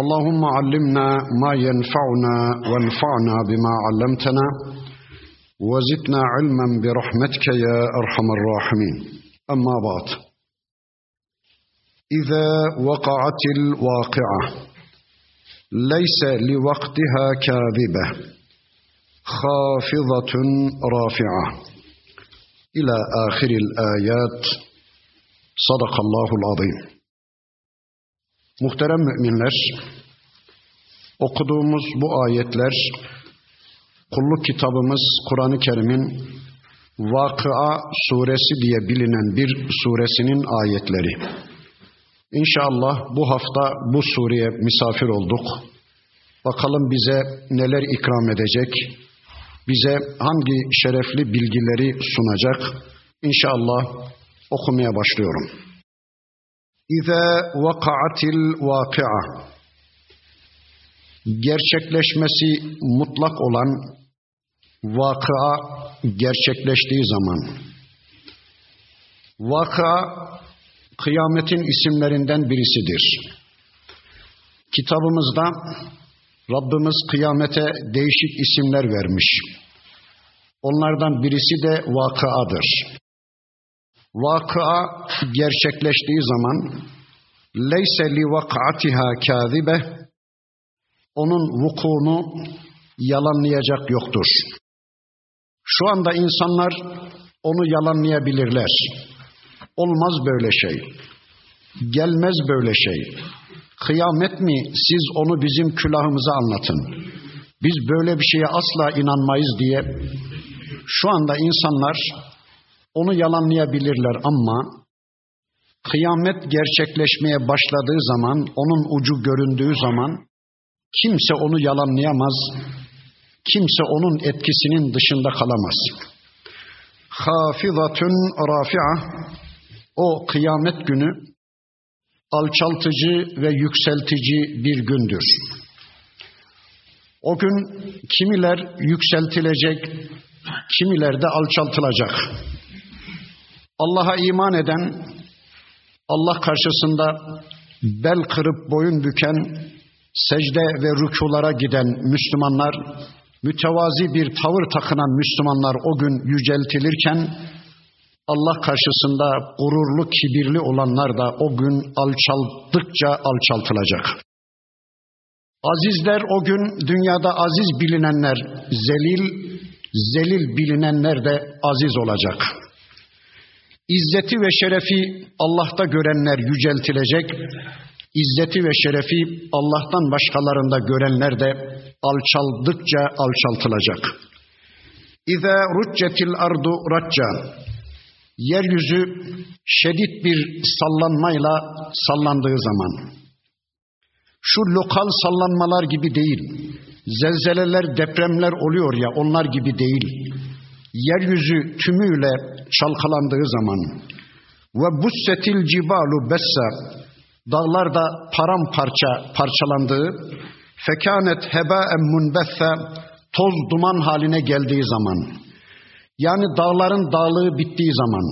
اللهم علمنا ما ينفعنا وانفعنا بما علمتنا وزدنا علما برحمتك يا أرحم الراحمين. أما بعد. إذا وقعت الواقعة ليس لوقتها كاذبة خافضة رافعة. إلى آخر الآيات. صدق الله العظيم. Muhterem müminler, okuduğumuz bu ayetler, kulluk kitabımız Kur'an-ı Kerim'in Vakıa suresi diye bilinen bir suresinin ayetleri. İnşallah bu hafta bu sureye misafir olduk. Bakalım bize neler ikram edecek, bize hangi şerefli bilgileri sunacak. İnşallah okumaya başlıyorum. İza vakaatil vakia gerçekleşmesi mutlak olan vakıa gerçekleştiği zaman vakıa kıyametin isimlerinden birisidir. Kitabımızda Rabbimiz kıyamete değişik isimler vermiş. Onlardan birisi de vakıadır. Vakıa gerçekleştiği zaman leyse li vakatiha kazibe onun vukuunu yalanlayacak yoktur. Şu anda insanlar onu yalanlayabilirler. Olmaz böyle şey. Gelmez böyle şey. Kıyamet mi siz onu bizim külahımıza anlatın. Biz böyle bir şeye asla inanmayız diye şu anda insanlar onu yalanlayabilirler ama kıyamet gerçekleşmeye başladığı zaman, onun ucu göründüğü zaman kimse onu yalanlayamaz, kimse onun etkisinin dışında kalamaz. Hafizatun rafi'a o kıyamet günü alçaltıcı ve yükseltici bir gündür. O gün kimiler yükseltilecek, kimiler de alçaltılacak. Allah'a iman eden, Allah karşısında bel kırıp boyun büken, secde ve rükulara giden Müslümanlar, mütevazi bir tavır takınan Müslümanlar o gün yüceltilirken, Allah karşısında gururlu, kibirli olanlar da o gün alçaldıkça alçaltılacak. Azizler o gün dünyada aziz bilinenler zelil, zelil bilinenler de aziz olacak. İzzeti ve şerefi Allah'ta görenler yüceltilecek, İzzeti ve şerefi Allah'tan başkalarında görenler de alçaldıkça alçaltılacak. İza ruccetil ardu racca yeryüzü şiddet bir sallanmayla sallandığı zaman şu lokal sallanmalar gibi değil, zelzeleler, depremler oluyor ya onlar gibi değil. Yeryüzü tümüyle çalkalandığı zaman ve bussetil cibalu bessa dağlar da paramparça parçalandığı fekanet hebaen munbethe toz duman haline geldiği zaman yani dağların dağlığı bittiği zaman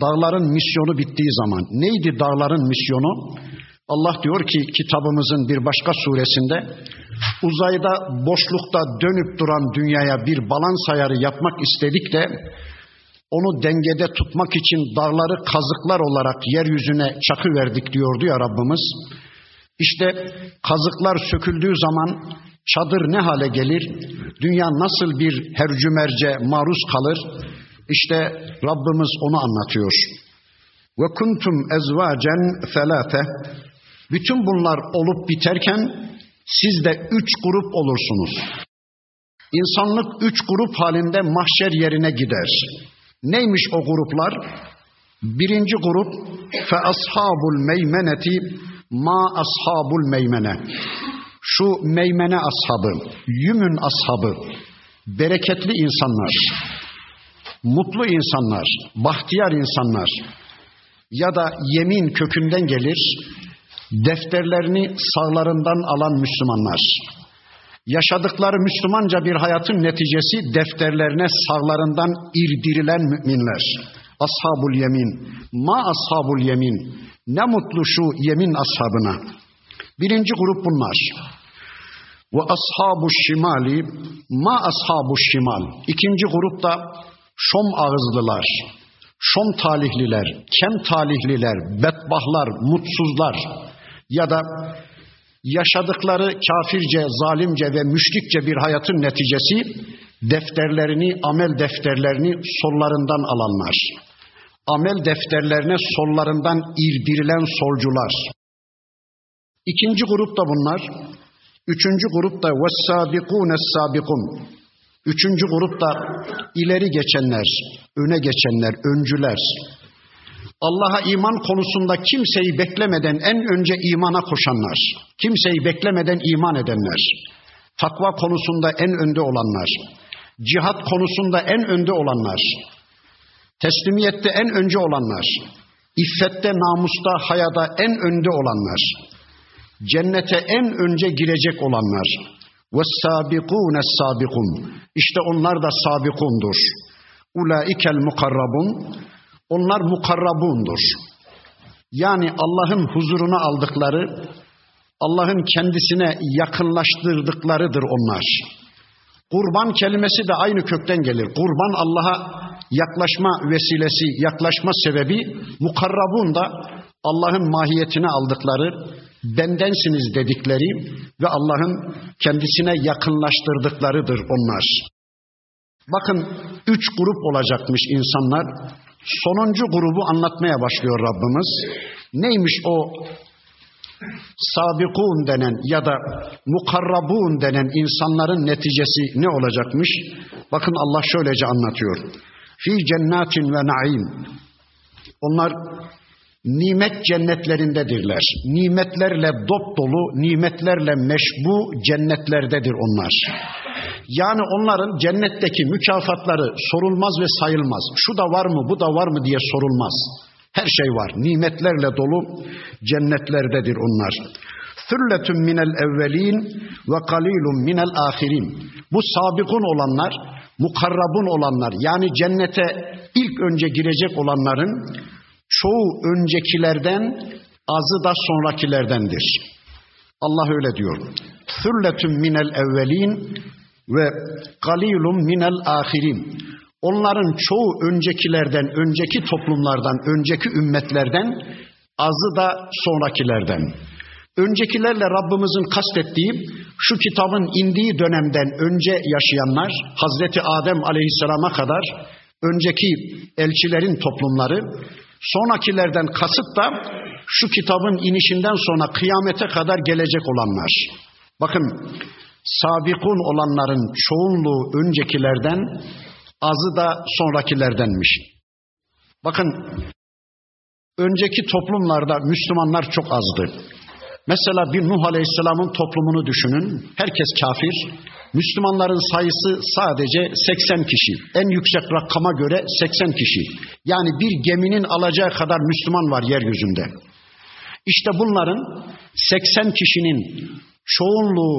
dağların misyonu bittiği zaman neydi dağların misyonu? Allah diyor ki kitabımızın bir başka suresinde uzayda boşlukta dönüp duran dünyaya bir balans ayarı yapmak istedik de onu dengede tutmak için dağları kazıklar olarak yeryüzüne çakı verdik diyordu ya Rabbimiz. İşte kazıklar söküldüğü zaman çadır ne hale gelir? Dünya nasıl bir hercümerce maruz kalır? İşte Rabbimiz onu anlatıyor. Ve kuntum ezvacen felate. Bütün bunlar olup biterken siz de üç grup olursunuz. İnsanlık üç grup halinde mahşer yerine gider. Neymiş o gruplar? Birinci grup fe ashabul meymeneti ma ashabul meymene. şu meymene ashabı, yümün ashabı, bereketli insanlar, mutlu insanlar, bahtiyar insanlar ya da yemin kökünden gelir, defterlerini sağlarından alan Müslümanlar. Yaşadıkları Müslümanca bir hayatın neticesi defterlerine sağlarından irdirilen müminler. Ashabul yemin. Ma ashabul yemin. Ne mutlu şu yemin ashabına. Birinci grup bunlar. Ve ashabu şimali ma ashabu şimal. İkinci grupta şom ağızlılar, şom talihliler, kem talihliler, bedbahlar, mutsuzlar ya da yaşadıkları kafirce, zalimce ve müşrikçe bir hayatın neticesi defterlerini, amel defterlerini sollarından alanlar. Amel defterlerine sollarından irdirilen solcular. İkinci grup da bunlar. Üçüncü grup da vessabikûne sabikun. Üçüncü grup da ileri geçenler, öne geçenler, öncüler. Allah'a iman konusunda kimseyi beklemeden en önce imana koşanlar, kimseyi beklemeden iman edenler, takva konusunda en önde olanlar, cihat konusunda en önde olanlar, teslimiyette en önce olanlar, iffette, namusta, hayada en önde olanlar, cennete en önce girecek olanlar. Ve sabikun sabikun. İşte onlar da sabikundur. Ulaikel mukarrabun onlar mukarrabundur. Yani Allah'ın huzuruna aldıkları, Allah'ın kendisine yakınlaştırdıklarıdır onlar. Kurban kelimesi de aynı kökten gelir. Kurban Allah'a yaklaşma vesilesi, yaklaşma sebebi mukarrabun da Allah'ın mahiyetine aldıkları, bendensiniz dedikleri ve Allah'ın kendisine yakınlaştırdıklarıdır onlar. Bakın üç grup olacakmış insanlar. Sonuncu grubu anlatmaya başlıyor Rabbimiz. Neymiş o sabikun denen ya da mukarrabun denen insanların neticesi ne olacakmış? Bakın Allah şöylece anlatıyor. Fi cennetin ve naim. Onlar nimet cennetlerindedirler. Nimetlerle dop dolu, nimetlerle meşbu cennetlerdedir onlar. Yani onların cennetteki mükafatları sorulmaz ve sayılmaz. Şu da var mı, bu da var mı diye sorulmaz. Her şey var. Nimetlerle dolu cennetlerdedir onlar. Thülletun minel evvelin ve kalilun minel ahirin. Bu sabikun olanlar, mukarrabun olanlar yani cennete ilk önce girecek olanların çoğu öncekilerden azı da sonrakilerdendir. Allah öyle diyor. Thülletun minel evvelin ve galilum minel ahirin. Onların çoğu öncekilerden, önceki toplumlardan, önceki ümmetlerden, azı da sonrakilerden. Öncekilerle Rabbimizin kastettiği şu kitabın indiği dönemden önce yaşayanlar, Hazreti Adem aleyhisselama kadar önceki elçilerin toplumları, sonrakilerden kasıt da şu kitabın inişinden sonra kıyamete kadar gelecek olanlar. Bakın sabikun olanların çoğunluğu öncekilerden, azı da sonrakilerdenmiş. Bakın önceki toplumlarda Müslümanlar çok azdı. Mesela bir Nuh Aleyhisselam'ın toplumunu düşünün. Herkes kafir. Müslümanların sayısı sadece 80 kişi. En yüksek rakama göre 80 kişi. Yani bir geminin alacağı kadar Müslüman var yeryüzünde. İşte bunların 80 kişinin çoğunluğu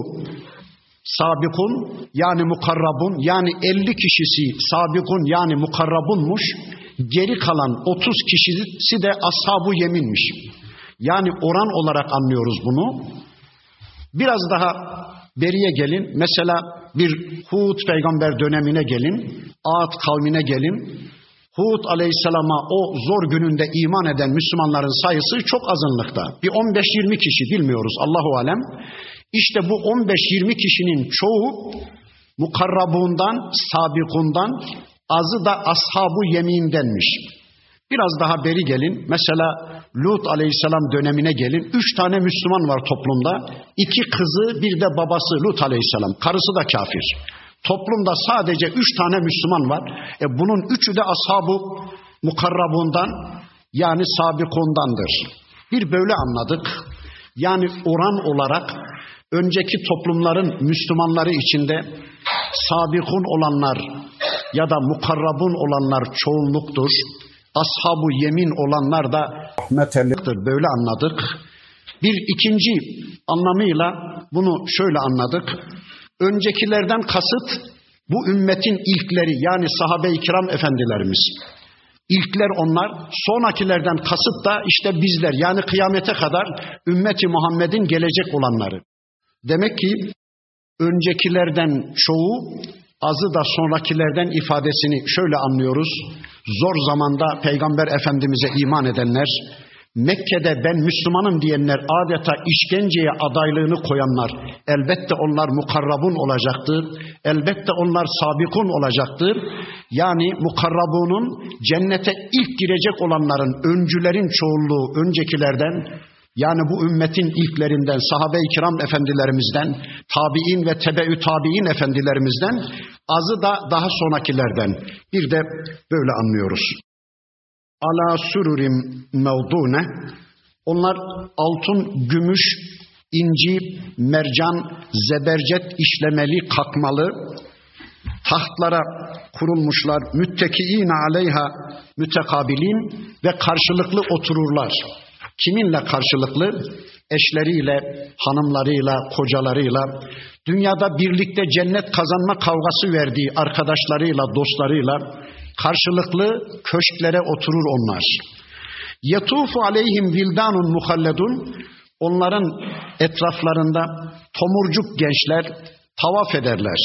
sabikun yani mukarrabun yani 50 kişisi sabikun yani mukarrabunmuş. Geri kalan 30 kişisi de ashabu yeminmiş. Yani oran olarak anlıyoruz bunu. Biraz daha beriye gelin. Mesela bir Hud peygamber dönemine gelin. Ad kavmine gelin. Hud aleyhisselama o zor gününde iman eden Müslümanların sayısı çok azınlıkta. Bir 15-20 kişi bilmiyoruz Allahu alem. İşte bu 15-20 kişinin çoğu mukarrabundan, sabikundan, azı da ashabu yemindenmiş. Biraz daha beri gelin. Mesela Lut aleyhisselam dönemine gelin. Üç tane Müslüman var toplumda. İki kızı bir de babası Lut aleyhisselam. Karısı da kafir. Toplumda sadece üç tane Müslüman var. E bunun üçü de ashabu mukarrabundan yani sabikundandır. Bir böyle anladık. Yani oran olarak önceki toplumların Müslümanları içinde sabikun olanlar ya da mukarrabun olanlar çoğunluktur. Ashabu yemin olanlar da rahmetellidir. Böyle anladık. Bir ikinci anlamıyla bunu şöyle anladık. Öncekilerden kasıt bu ümmetin ilkleri yani sahabe-i kiram efendilerimiz. İlkler onlar, sonrakilerden kasıt da işte bizler yani kıyamete kadar ümmeti Muhammed'in gelecek olanları. Demek ki öncekilerden çoğu azı da sonrakilerden ifadesini şöyle anlıyoruz. Zor zamanda Peygamber Efendimiz'e iman edenler, Mekke'de ben Müslümanım diyenler adeta işkenceye adaylığını koyanlar elbette onlar mukarrabun olacaktır. Elbette onlar sabikun olacaktır. Yani mukarrabunun cennete ilk girecek olanların öncülerin çoğunluğu öncekilerden yani bu ümmetin ilklerinden, sahabe-i kiram efendilerimizden, tabi'in ve tebeü tabi'in efendilerimizden, azı da daha sonrakilerden. Bir de böyle anlıyoruz ala sururim mevdune. Onlar altın, gümüş, inci, mercan, zebercet işlemeli, kakmalı tahtlara kurulmuşlar. Müttekiine aleyha mütekabilin ve karşılıklı otururlar. Kiminle karşılıklı? Eşleriyle, hanımlarıyla, kocalarıyla, dünyada birlikte cennet kazanma kavgası verdiği arkadaşlarıyla, dostlarıyla, Karşılıklı köşklere oturur onlar. Yatufu aleyhim vildanun muhalledun. Onların etraflarında tomurcuk gençler tavaf ederler.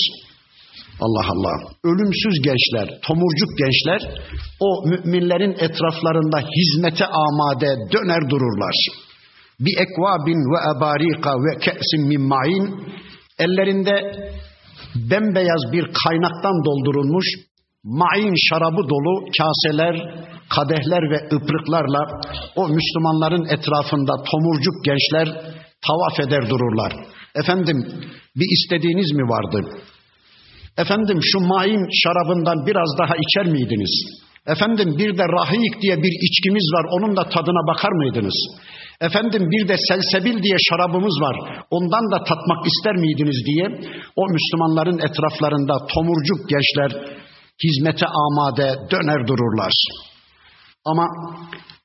Allah Allah. Ölümsüz gençler, tomurcuk gençler o müminlerin etraflarında hizmete amade döner dururlar. Bi ekvabin ve abarika ve ke'sin min ma'in ellerinde bembeyaz bir kaynaktan doldurulmuş main şarabı dolu kaseler, kadehler ve ıprıklarla o Müslümanların etrafında tomurcuk gençler tavaf eder dururlar. Efendim bir istediğiniz mi vardı? Efendim şu main şarabından biraz daha içer miydiniz? Efendim bir de rahik diye bir içkimiz var onun da tadına bakar mıydınız? Efendim bir de selsebil diye şarabımız var. Ondan da tatmak ister miydiniz diye o Müslümanların etraflarında tomurcuk gençler hizmete amade döner dururlar. Ama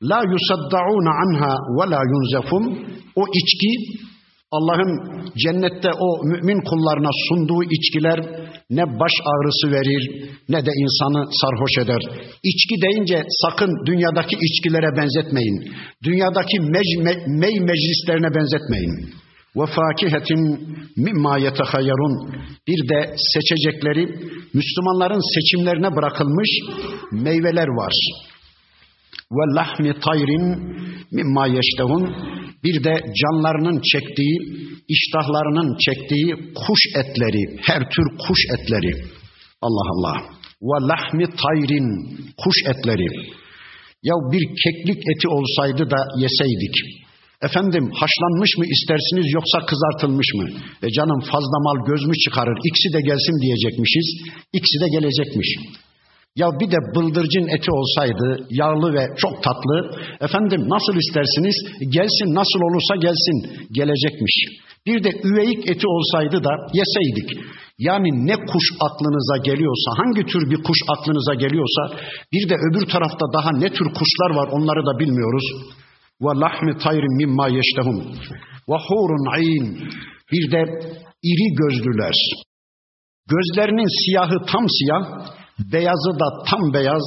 la yusaddaun anha ve la yunzafun o içki Allah'ın cennette o mümin kullarına sunduğu içkiler ne baş ağrısı verir ne de insanı sarhoş eder. İçki deyince sakın dünyadaki içkilere benzetmeyin. Dünyadaki mec, me, mey meclislerine benzetmeyin ve fakihetin mimma yetehayyarun bir de seçecekleri Müslümanların seçimlerine bırakılmış meyveler var. Ve lahmi tayrin mimma yeştehun bir de canlarının çektiği, iştahlarının çektiği kuş etleri, her tür kuş etleri. Allah Allah. Ve lahmi tayrin kuş etleri. Ya bir keklik eti olsaydı da yeseydik. Efendim haşlanmış mı istersiniz yoksa kızartılmış mı? E canım fazla mal göz mü çıkarır? İkisi de gelsin diyecekmişiz. İkisi de gelecekmiş. Ya bir de bıldırcın eti olsaydı yağlı ve çok tatlı. Efendim nasıl istersiniz? Gelsin nasıl olursa gelsin gelecekmiş. Bir de üveyik eti olsaydı da yeseydik. Yani ne kuş aklınıza geliyorsa, hangi tür bir kuş aklınıza geliyorsa, bir de öbür tarafta daha ne tür kuşlar var onları da bilmiyoruz ve lahmi tayrin mimma yeştehun ve hurun ayn bir de iri gözlüler. Gözlerinin siyahı tam siyah, beyazı da tam beyaz,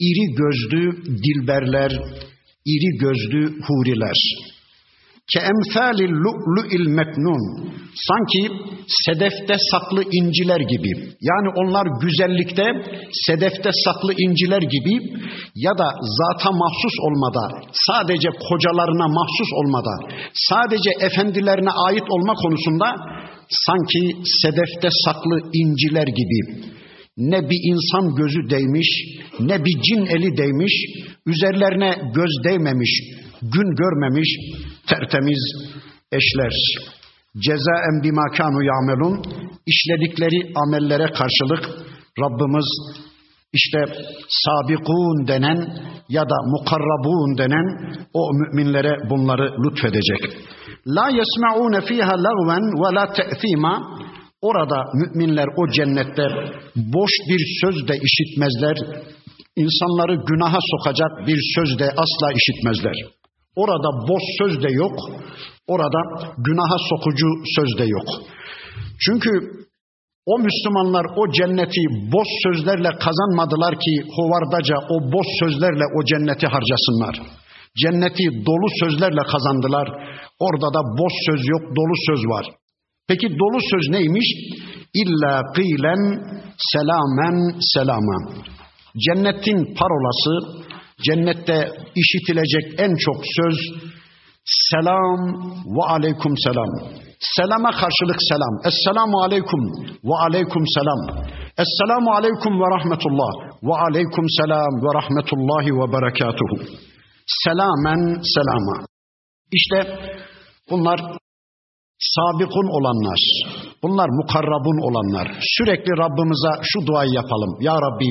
iri gözlü dilberler, iri gözlü huriler. Ke emsalil lu'lu'il meknun. Sanki sedefte saklı inciler gibi. Yani onlar güzellikte sedefte saklı inciler gibi ya da zata mahsus olmada, sadece kocalarına mahsus olmada, sadece efendilerine ait olma konusunda sanki sedefte saklı inciler gibi ne bir insan gözü değmiş, ne bir cin eli değmiş, üzerlerine göz değmemiş, gün görmemiş tertemiz eşler. Cezaen bima kanu yamelun işledikleri amellere karşılık Rabbimiz işte sabikun denen ya da mukarrabun denen o müminlere bunları lütfedecek. La yesma'une fiha lagven ve la te'thima. Orada müminler o cennette boş bir söz de işitmezler. İnsanları günaha sokacak bir söz de asla işitmezler. Orada boş söz de yok. Orada günaha sokucu söz de yok. Çünkü o Müslümanlar o cenneti boş sözlerle kazanmadılar ki hovardaca o boş sözlerle o cenneti harcasınlar. Cenneti dolu sözlerle kazandılar. Orada da boş söz yok, dolu söz var. Peki dolu söz neymiş? İlla kılen selamen selama. Cennetin parolası, cennette işitilecek en çok söz selam ve aleyküm selam. Selama karşılık selam. Esselamu aleyküm ve aleyküm selam. Esselamu aleyküm ve rahmetullah ve aleyküm selam ve rahmetullahi ve berekatuhu. Selamen selama. İşte bunlar sabikun olanlar, bunlar mukarrabun olanlar. Sürekli Rabbimize şu duayı yapalım. Ya Rabbi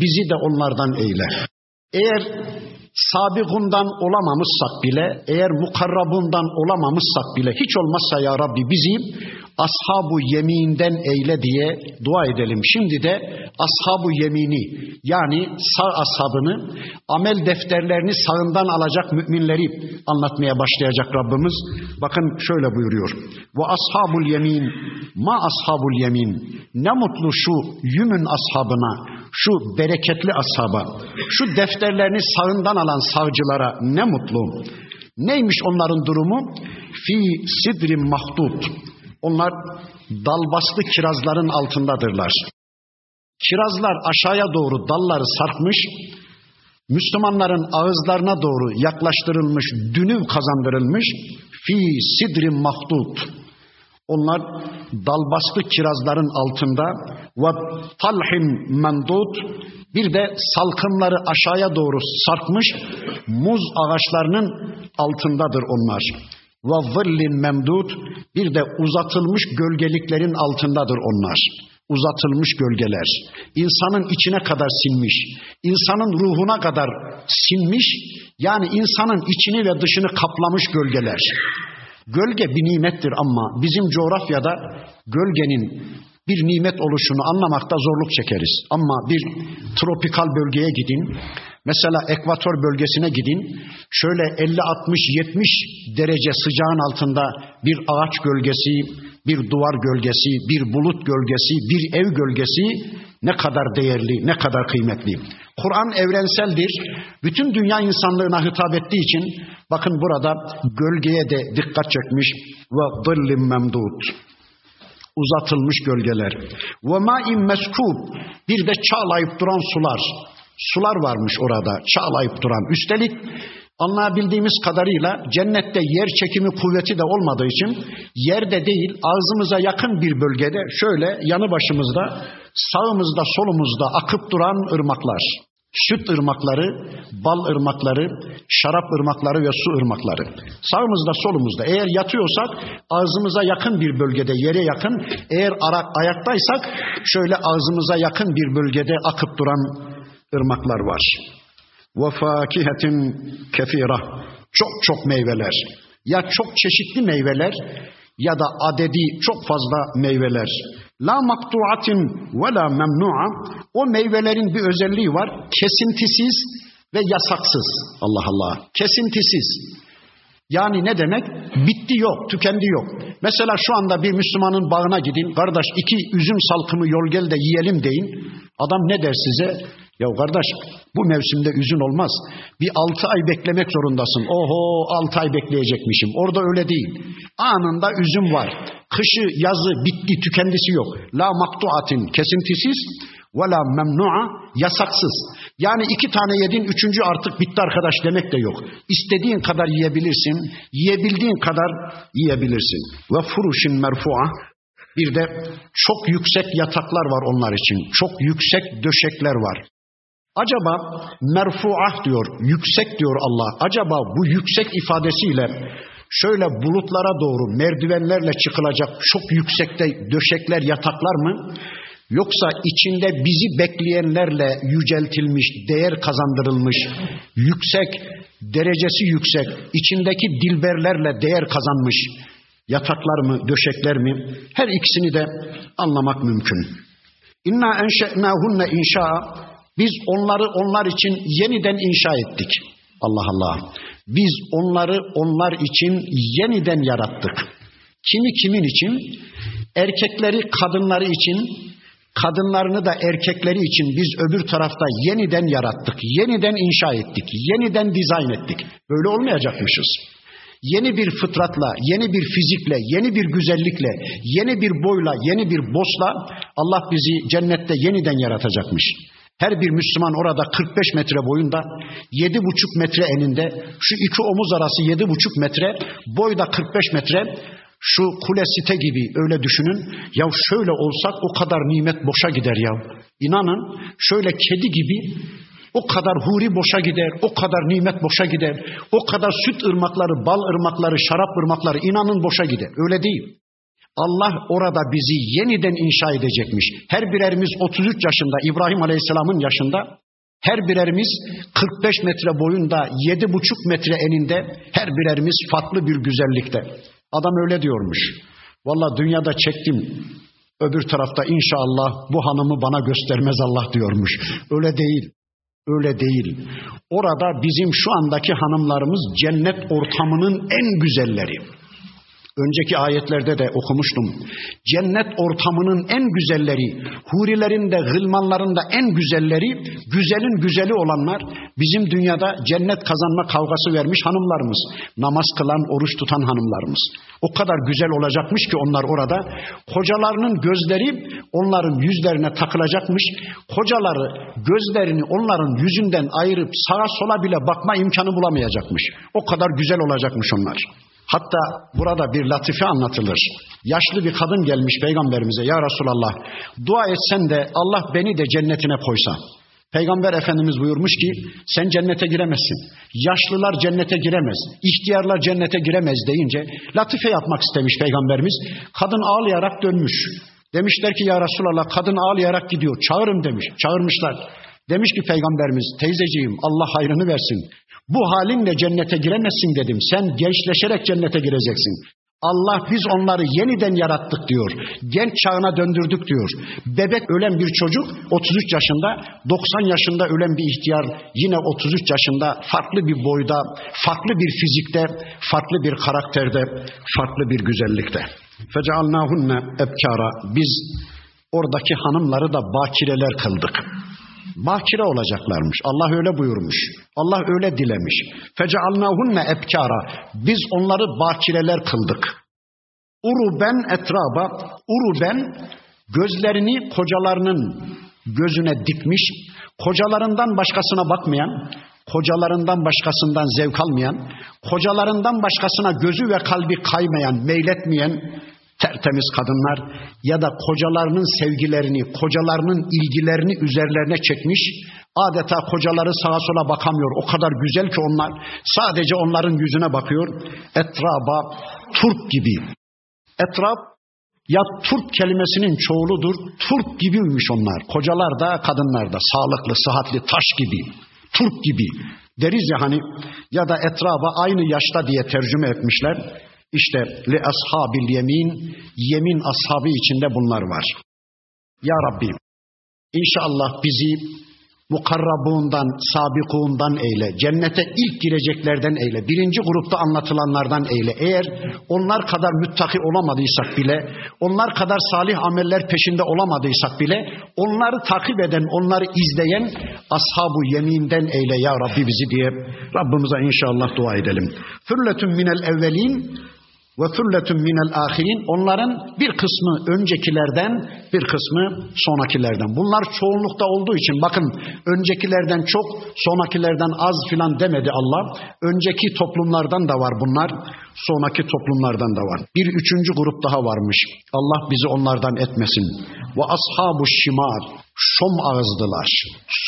bizi de onlardan eyle. Eğer sabikundan olamamışsak bile, eğer mukarrabundan olamamışsak bile hiç olmazsa ya Rabbi bizi ashabu yeminden eyle diye dua edelim. Şimdi de ashabu yemini yani sağ ashabını amel defterlerini sağından alacak müminleri anlatmaya başlayacak Rabbimiz. Bakın şöyle buyuruyor. Ve ashabul yemin ma ashabul yemin ne mutlu şu yümün ashabına şu bereketli ashaba, şu defterlerini sağından alan savcılara ne mutlu. Neymiş onların durumu? Fi sidrin mahdut. Onlar dalbastı kirazların altındadırlar. Kirazlar aşağıya doğru dalları sarkmış, Müslümanların ağızlarına doğru yaklaştırılmış, dünü kazandırılmış. Fi sidrin mahdut. Onlar dalbastı kirazların altında ve talhin mendut bir de salkımları aşağıya doğru sarkmış muz ağaçlarının altındadır onlar. Zillin memdut bir de uzatılmış gölgeliklerin altındadır onlar. Uzatılmış gölgeler. İnsanın içine kadar sinmiş. insanın ruhuna kadar sinmiş. Yani insanın içini ve dışını kaplamış gölgeler. Gölge bir nimettir ama bizim coğrafyada gölgenin bir nimet oluşunu anlamakta zorluk çekeriz. Ama bir tropikal bölgeye gidin, mesela ekvator bölgesine gidin, şöyle 50, 60, 70 derece sıcağın altında bir ağaç gölgesi, bir duvar gölgesi, bir bulut gölgesi, bir ev gölgesi ne kadar değerli, ne kadar kıymetli. Kur'an evrenseldir. Bütün dünya insanlığına hitap ettiği için bakın burada gölgeye de dikkat çekmiş ve zillim memdud. Uzatılmış gölgeler. Ve ma'in meskub. Bir de çağlayıp duran sular. Sular varmış orada çağlayıp duran. Üstelik Anlayabildiğimiz kadarıyla cennette yer çekimi kuvveti de olmadığı için yerde değil ağzımıza yakın bir bölgede şöyle yanı başımızda sağımızda solumuzda akıp duran ırmaklar. Süt ırmakları, bal ırmakları, şarap ırmakları ve su ırmakları. Sağımızda solumuzda eğer yatıyorsak ağzımıza yakın bir bölgede yere yakın eğer ayaktaysak şöyle ağzımıza yakın bir bölgede akıp duran ırmaklar var ve fakihetin kefira. Çok çok meyveler. Ya çok çeşitli meyveler ya da adedi çok fazla meyveler. La maktuatin ve la memnu'a. O meyvelerin bir özelliği var. Kesintisiz ve yasaksız. Allah Allah. Kesintisiz. Yani ne demek? Bitti yok, tükendi yok. Mesela şu anda bir Müslümanın bağına gidin. Kardeş iki üzüm salkımı yol gel de yiyelim deyin. Adam ne der size? Ya kardeş bu mevsimde üzün olmaz. Bir altı ay beklemek zorundasın. Oho altı ay bekleyecekmişim. Orada öyle değil. Anında üzüm var. Kışı, yazı, bitti, tükendisi yok. La maktuatin kesintisiz ve la memnu'a yasaksız. Yani iki tane yedin, üçüncü artık bitti arkadaş demek de yok. İstediğin kadar yiyebilirsin, yiyebildiğin kadar yiyebilirsin. Ve furuşin merfu'a bir de çok yüksek yataklar var onlar için. Çok yüksek döşekler var. Acaba merfuah diyor, yüksek diyor Allah. Acaba bu yüksek ifadesiyle şöyle bulutlara doğru merdivenlerle çıkılacak çok yüksekte döşekler, yataklar mı? Yoksa içinde bizi bekleyenlerle yüceltilmiş, değer kazandırılmış, yüksek derecesi yüksek, içindeki dilberlerle değer kazanmış yataklar mı, döşekler mi? Her ikisini de anlamak mümkün. İnna enşe'nâhunne inşa. Biz onları onlar için yeniden inşa ettik. Allah Allah. Biz onları onlar için yeniden yarattık. Kimi kimin için? Erkekleri kadınları için, kadınlarını da erkekleri için biz öbür tarafta yeniden yarattık, yeniden inşa ettik, yeniden dizayn ettik. Böyle olmayacakmışız. Yeni bir fıtratla, yeni bir fizikle, yeni bir güzellikle, yeni bir boyla, yeni bir bosla Allah bizi cennette yeniden yaratacakmış. Her bir Müslüman orada 45 metre boyunda, 7,5 metre eninde, şu iki omuz arası 7,5 metre, boyda 45 metre, şu kule site gibi öyle düşünün. Ya şöyle olsak o kadar nimet boşa gider ya. İnanın şöyle kedi gibi o kadar huri boşa gider, o kadar nimet boşa gider, o kadar süt ırmakları, bal ırmakları, şarap ırmakları inanın boşa gider. Öyle değil. Allah orada bizi yeniden inşa edecekmiş. Her birerimiz 33 yaşında, İbrahim Aleyhisselam'ın yaşında, her birerimiz 45 metre boyunda, 7,5 metre eninde, her birerimiz farklı bir güzellikte. Adam öyle diyormuş. Valla dünyada çektim. Öbür tarafta inşallah bu hanımı bana göstermez Allah diyormuş. Öyle değil. Öyle değil. Orada bizim şu andaki hanımlarımız cennet ortamının en güzelleri. Önceki ayetlerde de okumuştum. Cennet ortamının en güzelleri, hurilerin de gılmanların da en güzelleri, güzelin güzeli olanlar bizim dünyada cennet kazanma kavgası vermiş hanımlarımız. Namaz kılan, oruç tutan hanımlarımız. O kadar güzel olacakmış ki onlar orada. Kocalarının gözleri onların yüzlerine takılacakmış. Kocaları gözlerini onların yüzünden ayırıp sağa sola bile bakma imkanı bulamayacakmış. O kadar güzel olacakmış onlar. Hatta burada bir latife anlatılır. Yaşlı bir kadın gelmiş peygamberimize ya Resulallah dua etsen de Allah beni de cennetine koysa. Peygamber Efendimiz buyurmuş ki sen cennete giremezsin. Yaşlılar cennete giremez. İhtiyarlar cennete giremez deyince latife yapmak istemiş peygamberimiz. Kadın ağlayarak dönmüş. Demişler ki ya Resulallah kadın ağlayarak gidiyor. Çağırın demiş. Çağırmışlar. Demiş ki peygamberimiz teyzeciğim Allah hayrını versin. Bu halinle cennete giremezsin dedim. Sen gençleşerek cennete gireceksin. Allah biz onları yeniden yarattık diyor. Genç çağına döndürdük diyor. Bebek ölen bir çocuk 33 yaşında, 90 yaşında ölen bir ihtiyar yine 33 yaşında farklı bir boyda, farklı bir fizikte, farklı bir karakterde, farklı bir güzellikte. Fecealnahunne ebkara. Biz oradaki hanımları da bakireler kıldık. Bakire olacaklarmış. Allah öyle buyurmuş. Allah öyle dilemiş. Fecealnahunne ebkara. Biz onları bakireler kıldık. Uruben etraba. Uruben gözlerini kocalarının gözüne dikmiş, kocalarından başkasına bakmayan, kocalarından başkasından zevk almayan, kocalarından başkasına gözü ve kalbi kaymayan, meyletmeyen, tertemiz kadınlar ya da kocalarının sevgilerini, kocalarının ilgilerini üzerlerine çekmiş, adeta kocaları sağa sola bakamıyor. O kadar güzel ki onlar sadece onların yüzüne bakıyor. Etraba turp gibi. Etraf ya turp kelimesinin çoğuludur. Turp gibiymiş onlar. Kocalar da kadınlar da sağlıklı, sıhhatli, taş gibi. Turp gibi. Deriz ya hani ya da etraba aynı yaşta diye tercüme etmişler. İşte le ashabil yemin, yemin ashabı içinde bunlar var. Ya Rabbi, inşallah bizi mukarrabundan, sabikundan eyle. Cennete ilk gireceklerden eyle. Birinci grupta anlatılanlardan eyle. Eğer onlar kadar müttaki olamadıysak bile, onlar kadar salih ameller peşinde olamadıysak bile, onları takip eden, onları izleyen ashabu yeminden eyle ya Rabbi bizi diye Rabbimize inşallah dua edelim. Fürletün minel evvelin ve thulletun minel ahirin onların bir kısmı öncekilerden bir kısmı sonrakilerden. Bunlar çoğunlukta olduğu için bakın öncekilerden çok sonrakilerden az filan demedi Allah. Önceki toplumlardan da var bunlar. Sonraki toplumlardan da var. Bir üçüncü grup daha varmış. Allah bizi onlardan etmesin. Ve ashabu şimal şom ağızdılar.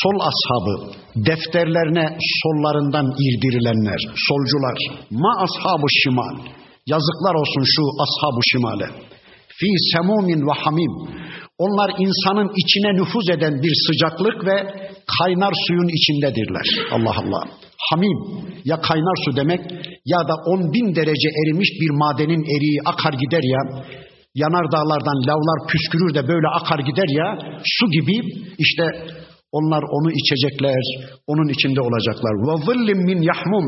Sol ashabı defterlerine sollarından irdirilenler. Solcular. Ma ashabu şimal Yazıklar olsun şu ashabu şimale. Fi semumin ve hamim. Onlar insanın içine nüfuz eden bir sıcaklık ve kaynar suyun içindedirler. Allah Allah. Hamim ya kaynar su demek ya da on bin derece erimiş bir madenin eriği akar gider ya yanar dağlardan lavlar püskürür de böyle akar gider ya su gibi işte onlar onu içecekler, onun içinde olacaklar. Zillim min yahmum.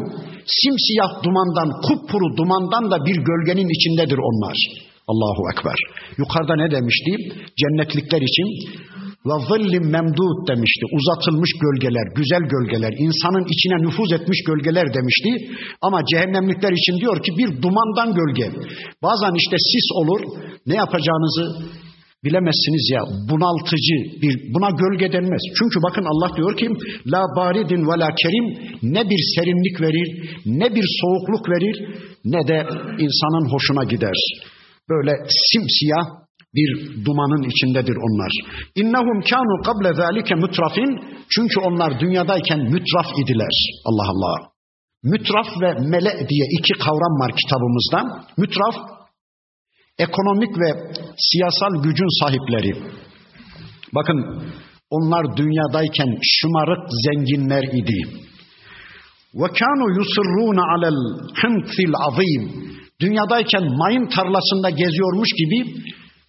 Simsiyah dumandan, kupkuru dumandan da bir gölgenin içindedir onlar. Allahu Ekber. Yukarıda ne demişti? Cennetlikler için zillim memdud demişti. Uzatılmış gölgeler, güzel gölgeler, insanın içine nüfuz etmiş gölgeler demişti. Ama cehennemlikler için diyor ki bir dumandan gölge. Bazen işte sis olur. Ne yapacağınızı bilemezsiniz ya bunaltıcı bir buna gölge denmez. Çünkü bakın Allah diyor ki la baridin ve la kerim ne bir serinlik verir ne bir soğukluk verir ne de insanın hoşuna gider. Böyle simsiyah bir dumanın içindedir onlar. İnnehum kanu kable zalike mutrafin çünkü onlar dünyadayken mütraf idiler. Allah Allah. Mütraf ve mele diye iki kavram var kitabımızda. Mütraf ekonomik ve siyasal gücün sahipleri. Bakın onlar dünyadayken şımarık zenginler idi. Kanu yusirruna alel hıntil azim. Dünyadayken mayın tarlasında geziyormuş gibi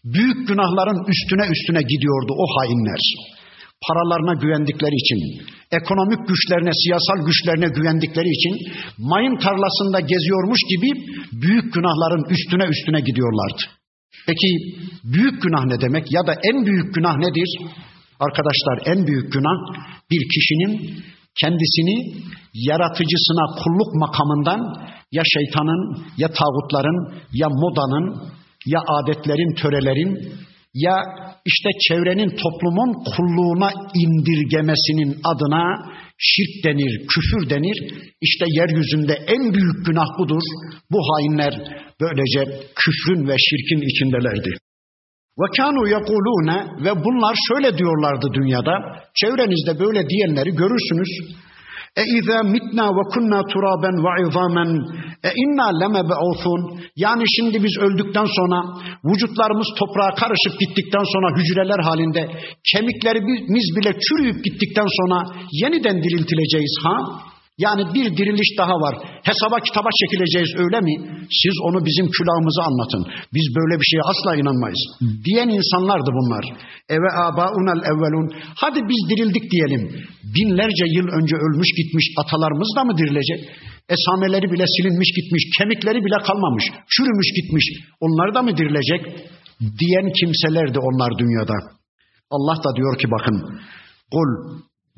büyük günahların üstüne üstüne gidiyordu o hainler. Paralarına güvendikleri için, ekonomik güçlerine, siyasal güçlerine güvendikleri için mayın tarlasında geziyormuş gibi büyük günahların üstüne üstüne gidiyorlardı. Peki büyük günah ne demek ya da en büyük günah nedir? Arkadaşlar en büyük günah bir kişinin kendisini yaratıcısına kulluk makamından ya şeytanın ya tağutların ya modanın ya adetlerin, törelerin ya işte çevrenin toplumun kulluğuna indirgemesinin adına şirk denir, küfür denir. İşte yeryüzünde en büyük günah budur. Bu hainler böylece küfrün ve şirkin içindelerdi. Ve kanu yekulune ve bunlar şöyle diyorlardı dünyada. Çevrenizde böyle diyenleri görürsünüz. E izâ mitna ve kunna turaben ve izamen e inna lemeb'ûthun. Yani şimdi biz öldükten sonra vücutlarımız toprağa karışıp gittikten sonra hücreler halinde kemiklerimiz bile çürüyüp gittikten sonra yeniden diriltileceğiz ha? Yani bir diriliş daha var. Hesaba kitaba çekileceğiz öyle mi? Siz onu bizim külahımıza anlatın. Biz böyle bir şeye asla inanmayız. Diyen insanlardı bunlar. Eve abaunel evvelun. Hadi biz dirildik diyelim. Binlerce yıl önce ölmüş gitmiş atalarımız da mı dirilecek? Esameleri bile silinmiş gitmiş. Kemikleri bile kalmamış. Çürümüş gitmiş. Onlar da mı dirilecek? Diyen kimselerdi onlar dünyada. Allah da diyor ki bakın. Kul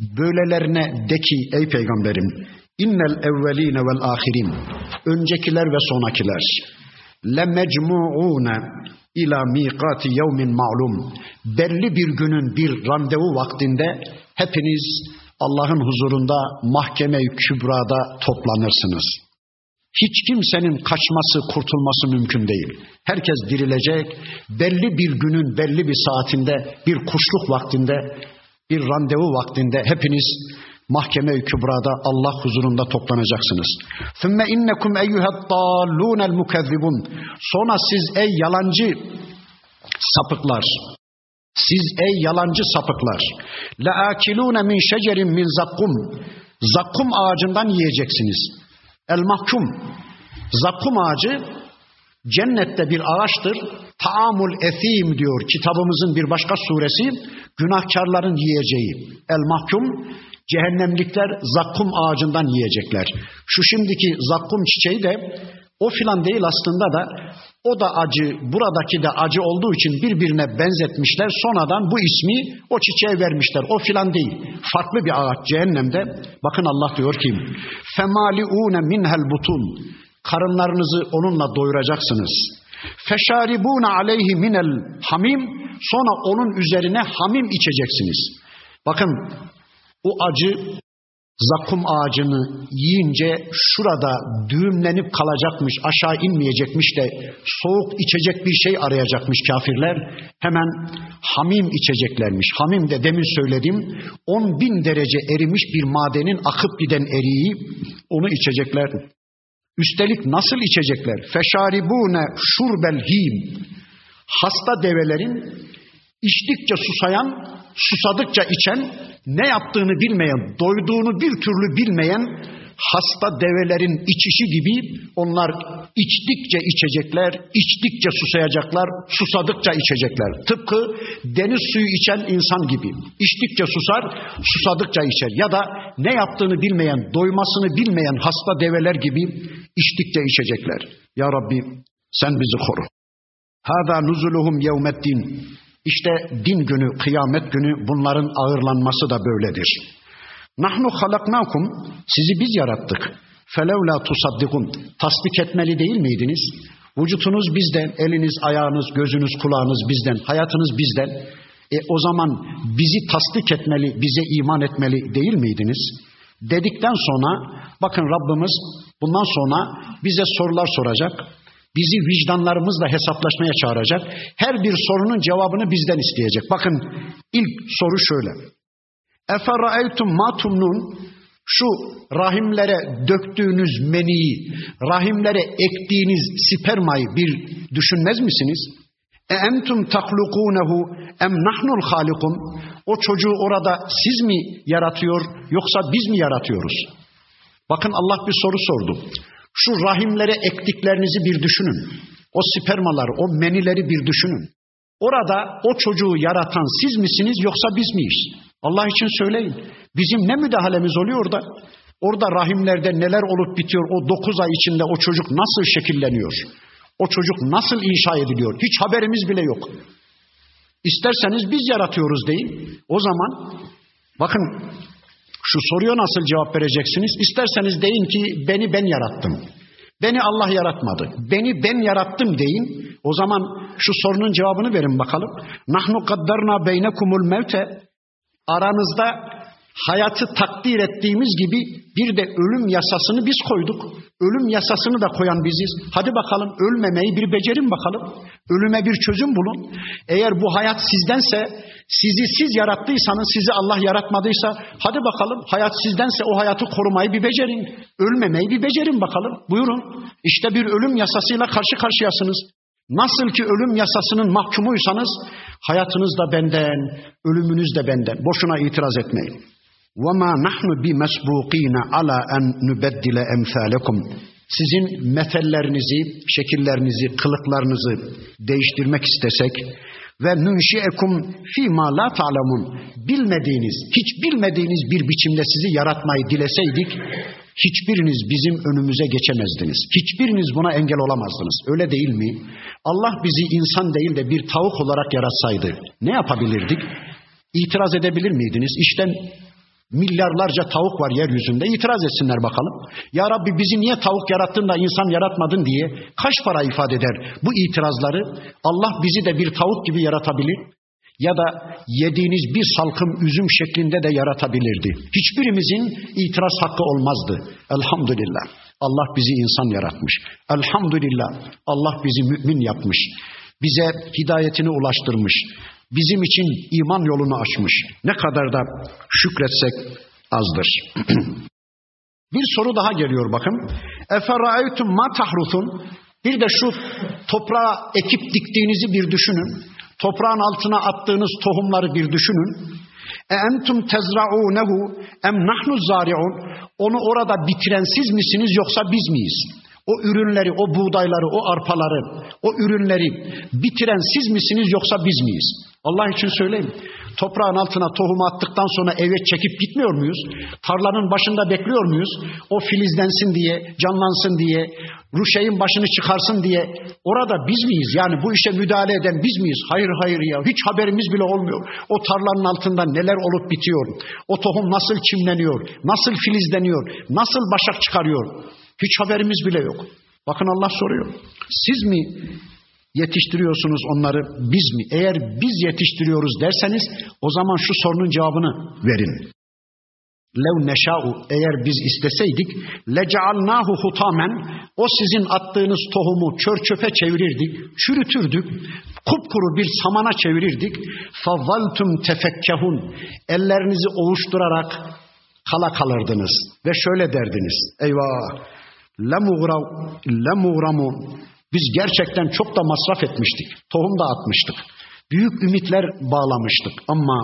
Böylelerine de ki ey peygamberim innel evveline vel ahirin öncekiler ve sonakiler le mecmuune ila miqati yevmin ma'lum belli bir günün bir randevu vaktinde hepiniz Allah'ın huzurunda mahkeme-i kübrada toplanırsınız. Hiç kimsenin kaçması, kurtulması mümkün değil. Herkes dirilecek, belli bir günün belli bir saatinde, bir kuşluk vaktinde bir randevu vaktinde hepiniz mahkeme-i kübrada Allah huzurunda toplanacaksınız. Thumma innekum eyyuhaddallunel mukezzibun. Sonra siz ey yalancı sapıklar siz ey yalancı sapıklar la akilune min şecerin min zakkum zakkum ağacından yiyeceksiniz. El mahkum zakkum ağacı cennette bir ağaçtır. Taamul esim diyor kitabımızın bir başka suresi günahkarların yiyeceği. El mahkum cehennemlikler zakkum ağacından yiyecekler. Şu şimdiki zakkum çiçeği de o filan değil aslında da o da acı, buradaki de acı olduğu için birbirine benzetmişler. Sonradan bu ismi o çiçeğe vermişler. O filan değil. Farklı bir ağaç cehennemde. Bakın Allah diyor ki: "Femaliune minhel butun." Karınlarınızı onunla doyuracaksınız. Feşaribuna aleyhi minel hamim sonra onun üzerine hamim içeceksiniz. Bakın o acı zakum ağacını yiyince şurada düğümlenip kalacakmış, aşağı inmeyecekmiş de soğuk içecek bir şey arayacakmış kafirler. Hemen hamim içeceklermiş. Hamim de demin söyledim 10 bin derece erimiş bir madenin akıp giden eriği onu içecekler. Üstelik nasıl içecekler? Feşaribune şurbel him. Hasta develerin içtikçe susayan, susadıkça içen, ne yaptığını bilmeyen, doyduğunu bir türlü bilmeyen hasta develerin içişi gibi onlar içtikçe içecekler, içtikçe susayacaklar, susadıkça içecekler. Tıpkı deniz suyu içen insan gibi. İçtikçe susar, susadıkça içer. Ya da ne yaptığını bilmeyen, doymasını bilmeyen hasta develer gibi içtikçe içecekler. Ya Rabbi sen bizi koru. Hâzâ nuzuluhum yevmeddin. İşte din günü, kıyamet günü bunların ağırlanması da böyledir. Nahnu halaknakum sizi biz yarattık. Felevla tusaddikun tasdik etmeli değil miydiniz? Vücutunuz bizden, eliniz, ayağınız, gözünüz, kulağınız bizden, hayatınız bizden. E o zaman bizi tasdik etmeli, bize iman etmeli değil miydiniz? Dedikten sonra bakın Rabbimiz bundan sonra bize sorular soracak. Bizi vicdanlarımızla hesaplaşmaya çağıracak. Her bir sorunun cevabını bizden isteyecek. Bakın ilk soru şöyle. Eferraeytum ma tumnun şu rahimlere döktüğünüz meniyi, rahimlere ektiğiniz spermayı bir düşünmez misiniz? E entum tahlukunehu em nahnul halikum o çocuğu orada siz mi yaratıyor yoksa biz mi yaratıyoruz? Bakın Allah bir soru sordu. Şu rahimlere ektiklerinizi bir düşünün. O spermaları, o menileri bir düşünün. Orada o çocuğu yaratan siz misiniz yoksa biz miyiz? Allah için söyleyin. Bizim ne müdahalemiz oluyor orada? Orada rahimlerde neler olup bitiyor? O dokuz ay içinde o çocuk nasıl şekilleniyor? O çocuk nasıl inşa ediliyor? Hiç haberimiz bile yok. İsterseniz biz yaratıyoruz deyin. O zaman bakın şu soruya nasıl cevap vereceksiniz? İsterseniz deyin ki beni ben yarattım. Beni Allah yaratmadı. Beni ben yarattım deyin. O zaman şu sorunun cevabını verin bakalım. Nahnu kaddarna beynekumul mevte aranızda hayatı takdir ettiğimiz gibi bir de ölüm yasasını biz koyduk. Ölüm yasasını da koyan biziz. Hadi bakalım ölmemeyi bir becerin bakalım. Ölüme bir çözüm bulun. Eğer bu hayat sizdense, sizi siz yarattıysanız, sizi Allah yaratmadıysa hadi bakalım hayat sizdense o hayatı korumayı bir becerin. Ölmemeyi bir becerin bakalım. Buyurun. İşte bir ölüm yasasıyla karşı karşıyasınız. Nasıl ki ölüm yasasının mahkumuysanız hayatınız da benden, ölümünüz de benden. Boşuna itiraz etmeyin. وَمَا نَحْنُ بِمَسْبُوقِينَ عَلَى اَنْ نُبَدِّلَ اَمْثَالَكُمْ Sizin metellerinizi, şekillerinizi, kılıklarınızı değiştirmek istesek ve nunşiekum fi ma la ta'lemun bilmediğiniz, hiç bilmediğiniz bir biçimde sizi yaratmayı dileseydik hiçbiriniz bizim önümüze geçemezdiniz. Hiçbiriniz buna engel olamazdınız. Öyle değil mi? Allah bizi insan değil de bir tavuk olarak yaratsaydı ne yapabilirdik? İtiraz edebilir miydiniz? İşte milyarlarca tavuk var yeryüzünde. İtiraz etsinler bakalım. Ya Rabbi bizi niye tavuk yarattın da insan yaratmadın diye kaç para ifade eder bu itirazları? Allah bizi de bir tavuk gibi yaratabilir ya da yediğiniz bir salkım üzüm şeklinde de yaratabilirdi. Hiçbirimizin itiraz hakkı olmazdı. Elhamdülillah. Allah bizi insan yaratmış. Elhamdülillah. Allah bizi mümin yapmış. Bize hidayetini ulaştırmış. Bizim için iman yolunu açmış. Ne kadar da şükretsek azdır. bir soru daha geliyor bakın. Eferaeytum ma tahrusun? Bir de şu toprağa ekip diktiğinizi bir düşünün. Toprağın altına attığınız tohumları bir düşünün. E entum tezra'unehu em nahnu zari'un. Onu orada bitiren siz misiniz yoksa biz miyiz? O ürünleri, o buğdayları, o arpaları, o ürünleri bitiren siz misiniz yoksa biz miyiz? Allah için söyleyeyim. Toprağın altına tohumu attıktan sonra eve çekip gitmiyor muyuz? Tarlanın başında bekliyor muyuz? O filizlensin diye, canlansın diye, ruşeyin başını çıkarsın diye. Orada biz miyiz? Yani bu işe müdahale eden biz miyiz? Hayır hayır ya. Hiç haberimiz bile olmuyor. O tarlanın altında neler olup bitiyor? O tohum nasıl çimleniyor? Nasıl filizleniyor? Nasıl başak çıkarıyor? Hiç haberimiz bile yok. Bakın Allah soruyor. Siz mi yetiştiriyorsunuz onları biz mi? Eğer biz yetiştiriyoruz derseniz o zaman şu sorunun cevabını verin. Lev neşa'u eğer biz isteseydik leca'alnahu hutamen o sizin attığınız tohumu çör çöpe çevirirdik, çürütürdük, kupkuru bir samana çevirirdik. Favvaltum tefekkehun ellerinizi ovuşturarak kala kalırdınız ve şöyle derdiniz. Eyvah lemuğramu biz gerçekten çok da masraf etmiştik. Tohum da atmıştık. Büyük ümitler bağlamıştık ama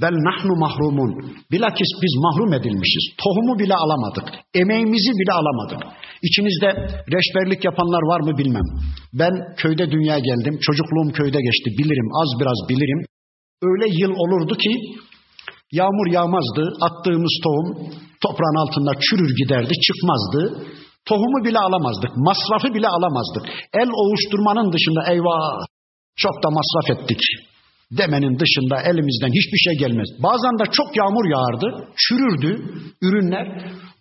Bel nahnu mahrumun. Bilakis biz mahrum edilmişiz. Tohumu bile alamadık. Emeğimizi bile alamadık. İçinizde reşberlik yapanlar var mı bilmem. Ben köyde dünya geldim. Çocukluğum köyde geçti. Bilirim az biraz bilirim. Öyle yıl olurdu ki yağmur yağmazdı. Attığımız tohum toprağın altında çürür giderdi, çıkmazdı. Tohumu bile alamazdık, masrafı bile alamazdık. El ovuşturmanın dışında eyvah çok da masraf ettik demenin dışında elimizden hiçbir şey gelmez. Bazen de çok yağmur yağardı, çürürdü ürünler.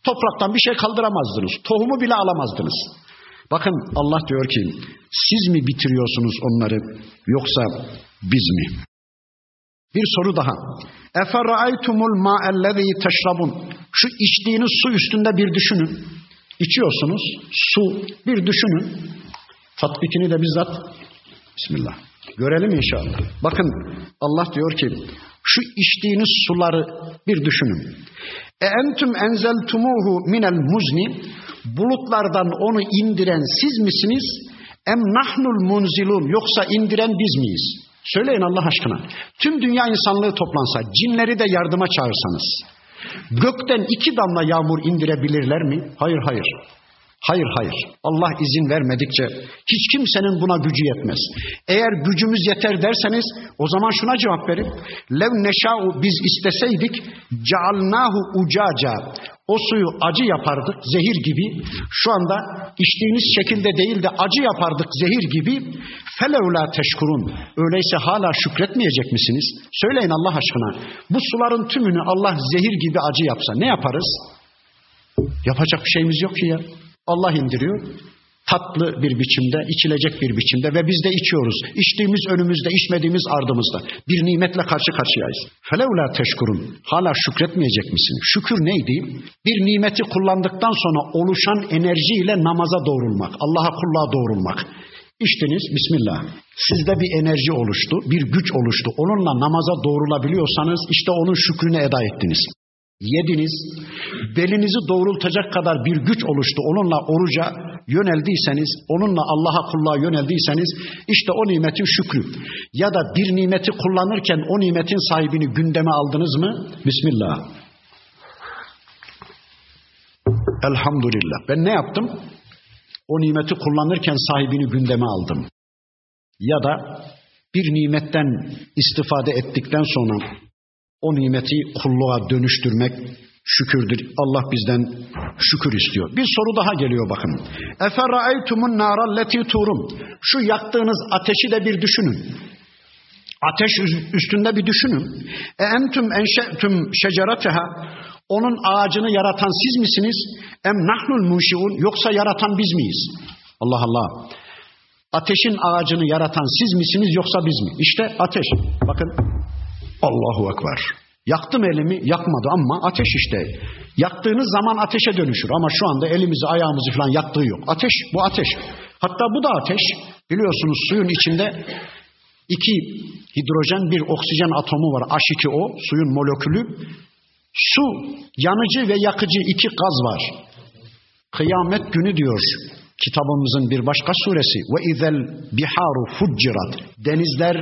Topraktan bir şey kaldıramazdınız. Tohumu bile alamazdınız. Bakın Allah diyor ki siz mi bitiriyorsunuz onları yoksa biz mi? Bir soru daha. Eferra'aytumul ma'ellezî teşrabun. Şu içtiğiniz su üstünde bir düşünün. İçiyorsunuz su bir düşünün. Tatbikini de bizzat Bismillah. Görelim inşallah. Bakın Allah diyor ki şu içtiğiniz suları bir düşünün. E entüm enzeltumuhu minel muzni bulutlardan onu indiren siz misiniz? Em nahnul munzilun yoksa indiren biz miyiz? Söyleyin Allah aşkına. Tüm dünya insanlığı toplansa, cinleri de yardıma çağırsanız, gökten iki damla yağmur indirebilirler mi? Hayır, hayır. Hayır hayır. Allah izin vermedikçe hiç kimsenin buna gücü yetmez. Eğer gücümüz yeter derseniz o zaman şuna cevap verin. Lev neşa'u biz isteseydik cealnahu ucaca. O suyu acı yapardık zehir gibi. Şu anda içtiğiniz şekilde değil de acı yapardık zehir gibi. Felevla teşkurun. Öyleyse hala şükretmeyecek misiniz? Söyleyin Allah aşkına. Bu suların tümünü Allah zehir gibi acı yapsa ne yaparız? Yapacak bir şeyimiz yok ki ya. Allah indiriyor. Tatlı bir biçimde, içilecek bir biçimde ve biz de içiyoruz. İçtiğimiz önümüzde, içmediğimiz ardımızda. Bir nimetle karşı karşıyayız. Felevla teşkurun. Hala şükretmeyecek misin? Şükür neydi? Bir nimeti kullandıktan sonra oluşan enerjiyle namaza doğrulmak. Allah'a kulluğa doğrulmak. İçtiniz, Bismillah. Sizde bir enerji oluştu, bir güç oluştu. Onunla namaza doğrulabiliyorsanız işte onun şükrünü eda ettiniz yediniz, belinizi doğrultacak kadar bir güç oluştu. Onunla oruca yöneldiyseniz, onunla Allah'a kulluğa yöneldiyseniz işte o nimetin şükrü. Ya da bir nimeti kullanırken o nimetin sahibini gündeme aldınız mı? Bismillah. Elhamdülillah. Ben ne yaptım? O nimeti kullanırken sahibini gündeme aldım. Ya da bir nimetten istifade ettikten sonra o nimeti kulluğa dönüştürmek şükürdür. Allah bizden şükür istiyor. Bir soru daha geliyor bakın. Eferra'eytumun naralleti turum. Şu yaktığınız ateşi de bir düşünün. Ateş üstünde bir düşünün. E entüm enşe'tüm şecerateha. Onun ağacını yaratan siz misiniz? Em nahnul muşiun. Yoksa yaratan biz miyiz? Allah Allah. Ateşin ağacını yaratan siz misiniz yoksa biz mi? İşte ateş. Bakın Allahu Ekber. Yaktım elimi yakmadı ama ateş işte. Yaktığınız zaman ateşe dönüşür ama şu anda elimizi ayağımızı falan yaktığı yok. Ateş bu ateş. Hatta bu da ateş. Biliyorsunuz suyun içinde iki hidrojen bir oksijen atomu var. H2O suyun molekülü. Su yanıcı ve yakıcı iki gaz var. Kıyamet günü diyor kitabımızın bir başka suresi. Ve izel biharu fuccirat. Denizler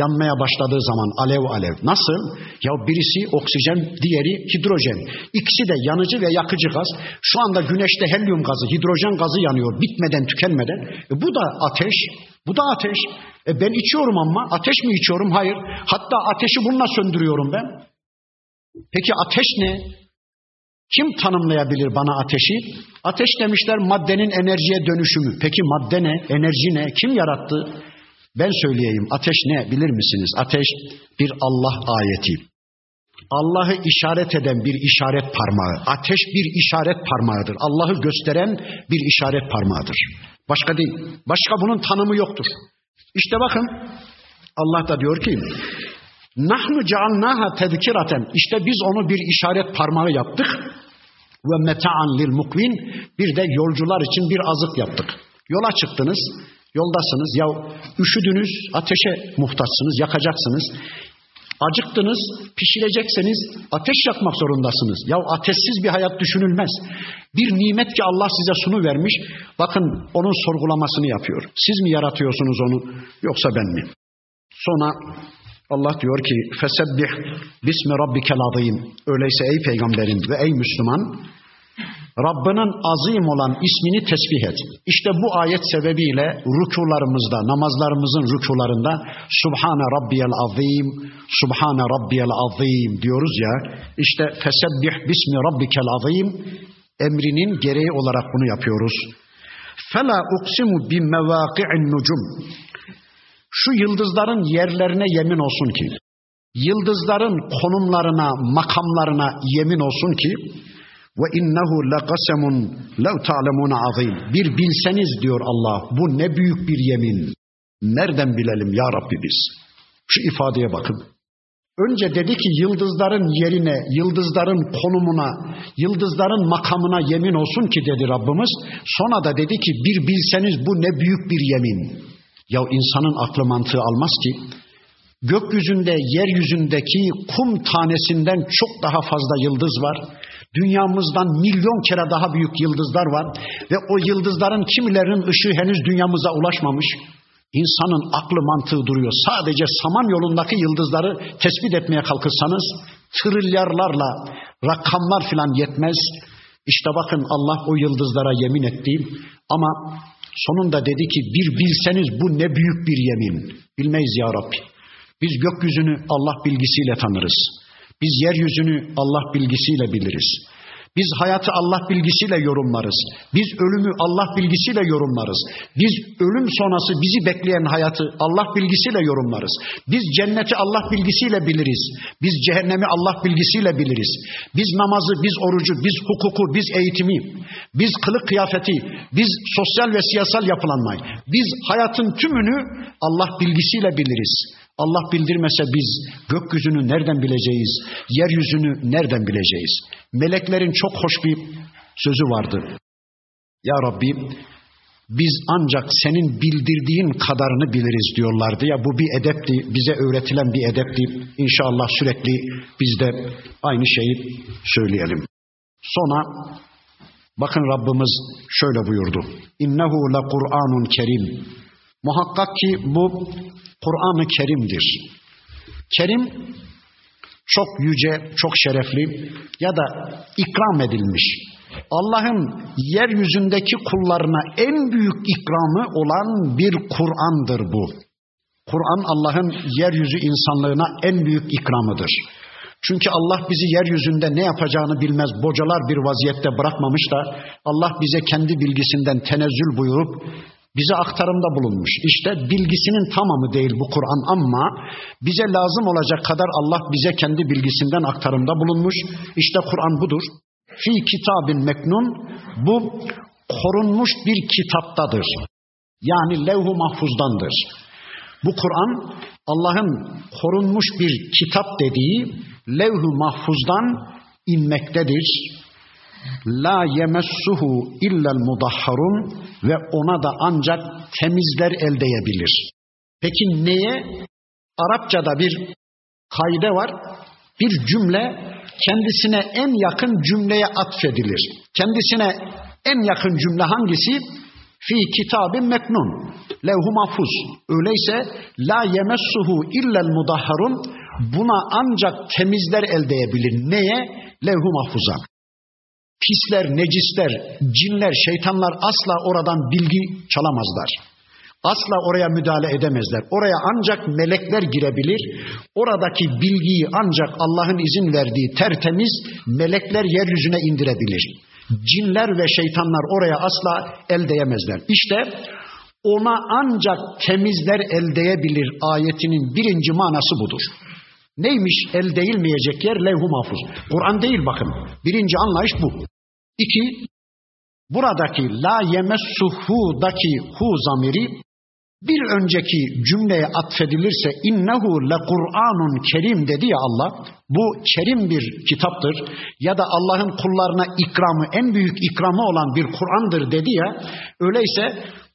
yanmaya başladığı zaman alev alev. Nasıl? Ya birisi oksijen, diğeri hidrojen. İkisi de yanıcı ve yakıcı gaz. Şu anda güneşte helyum gazı, hidrojen gazı yanıyor bitmeden, tükenmeden. E bu da ateş. Bu da ateş. E ben içiyorum ama ateş mi içiyorum? Hayır. Hatta ateşi bununla söndürüyorum ben. Peki ateş ne? Kim tanımlayabilir bana ateşi? Ateş demişler maddenin enerjiye dönüşümü. Peki madde ne? Enerji ne? Kim yarattı? Ben söyleyeyim ateş ne bilir misiniz? Ateş bir Allah ayeti. Allah'ı işaret eden bir işaret parmağı. Ateş bir işaret parmağıdır. Allah'ı gösteren bir işaret parmağıdır. Başka değil. Başka bunun tanımı yoktur. İşte bakın Allah da diyor ki Nahnu cealnaha tezkiraten. İşte biz onu bir işaret parmağı yaptık. Ve meta'an lil mukvin. Bir de yolcular için bir azık yaptık. Yola çıktınız. Yoldasınız ya üşüdünüz ateşe muhtaçsınız yakacaksınız. Acıktınız pişirecekseniz ateş yakmak zorundasınız. Ya ateşsiz bir hayat düşünülmez. Bir nimet ki Allah size sunu vermiş. Bakın onun sorgulamasını yapıyor. Siz mi yaratıyorsunuz onu yoksa ben mi? Sonra Allah diyor ki fesebbih bismi rabbikel azim. Öyleyse ey peygamberim ve ey Müslüman Rabbinin azim olan ismini tesbih et. İşte bu ayet sebebiyle rükularımızda, namazlarımızın rükularında Subhane Rabbiyel Azim, Subhane Rabbiyel Azim diyoruz ya. İşte fesebbih bismi rabbikel azim emrinin gereği olarak bunu yapıyoruz. Fela uksimu bi mevaki'in nucum. Şu yıldızların yerlerine yemin olsun ki, yıldızların konumlarına, makamlarına yemin olsun ki, ve innehu laqasemun lev ta'lemun azim. Bir bilseniz diyor Allah. Bu ne büyük bir yemin. Nereden bilelim ya Rabbi biz? Şu ifadeye bakın. Önce dedi ki yıldızların yerine, yıldızların konumuna, yıldızların makamına yemin olsun ki dedi Rabbimiz. Sonra da dedi ki bir bilseniz bu ne büyük bir yemin. Ya insanın aklı mantığı almaz ki gökyüzünde, yeryüzündeki kum tanesinden çok daha fazla yıldız var. Dünyamızdan milyon kere daha büyük yıldızlar var ve o yıldızların kimilerinin ışığı henüz dünyamıza ulaşmamış. İnsanın aklı mantığı duruyor. Sadece saman yolundaki yıldızları tespit etmeye kalkırsanız trilyarlarla rakamlar filan yetmez. İşte bakın Allah o yıldızlara yemin etti ama sonunda dedi ki bir bilseniz bu ne büyük bir yemin. Bilmeyiz ya Rabbi. Biz gökyüzünü Allah bilgisiyle tanırız. Biz yeryüzünü Allah bilgisiyle biliriz. Biz hayatı Allah bilgisiyle yorumlarız. Biz ölümü Allah bilgisiyle yorumlarız. Biz ölüm sonrası bizi bekleyen hayatı Allah bilgisiyle yorumlarız. Biz cenneti Allah bilgisiyle biliriz. Biz cehennemi Allah bilgisiyle biliriz. Biz namazı, biz orucu, biz hukuku, biz eğitimi, biz kılık kıyafeti, biz sosyal ve siyasal yapılanmayı, biz hayatın tümünü Allah bilgisiyle biliriz. Allah bildirmese biz gökyüzünü nereden bileceğiz? Yeryüzünü nereden bileceğiz? Meleklerin çok hoş bir sözü vardı. Ya Rabbi biz ancak senin bildirdiğin kadarını biliriz diyorlardı. Ya bu bir edepti, bize öğretilen bir edepti. İnşallah sürekli biz de aynı şeyi söyleyelim. Sonra bakın Rabbimiz şöyle buyurdu. İnnehu la Kur'anun kerim. Muhakkak ki bu Kur'an-ı Kerim'dir. Kerim çok yüce, çok şerefli ya da ikram edilmiş. Allah'ın yeryüzündeki kullarına en büyük ikramı olan bir Kur'an'dır bu. Kur'an Allah'ın yeryüzü insanlığına en büyük ikramıdır. Çünkü Allah bizi yeryüzünde ne yapacağını bilmez bocalar bir vaziyette bırakmamış da Allah bize kendi bilgisinden tenezzül buyurup bize aktarımda bulunmuş. İşte bilgisinin tamamı değil bu Kur'an ama bize lazım olacak kadar Allah bize kendi bilgisinden aktarımda bulunmuş. İşte Kur'an budur. Fi kitabin meknun bu korunmuş bir kitaptadır. Yani levh-u mahfuzdandır. Bu Kur'an Allah'ın korunmuş bir kitap dediği levh-u mahfuzdan inmektedir La yemessuhu illel mudahharun ve ona da ancak temizler eldeyebilir. Peki neye? Arapçada bir kaide var. Bir cümle kendisine en yakın cümleye atfedilir. Kendisine en yakın cümle hangisi? Fi kitabin meknun. Levhu mahfuz. Öyleyse la yemessuhu illel mudahharun buna ancak temizler eldeyebilir. Neye? Levhu mahfuza pisler, necisler, cinler, şeytanlar asla oradan bilgi çalamazlar. Asla oraya müdahale edemezler. Oraya ancak melekler girebilir. Oradaki bilgiyi ancak Allah'ın izin verdiği tertemiz melekler yeryüzüne indirebilir. Cinler ve şeytanlar oraya asla el değemezler. İşte ona ancak temizler el değebilir ayetinin birinci manası budur. Neymiş el değilmeyecek yer levh-u mahfuz. Kur'an değil bakın. Birinci anlayış bu. İki, buradaki la yemessuhu'daki hu zamiri bir önceki cümleye atfedilirse innehu le Kur'anun kerim dedi ya Allah. Bu kerim bir kitaptır ya da Allah'ın kullarına ikramı en büyük ikramı olan bir Kur'an'dır dedi ya. Öyleyse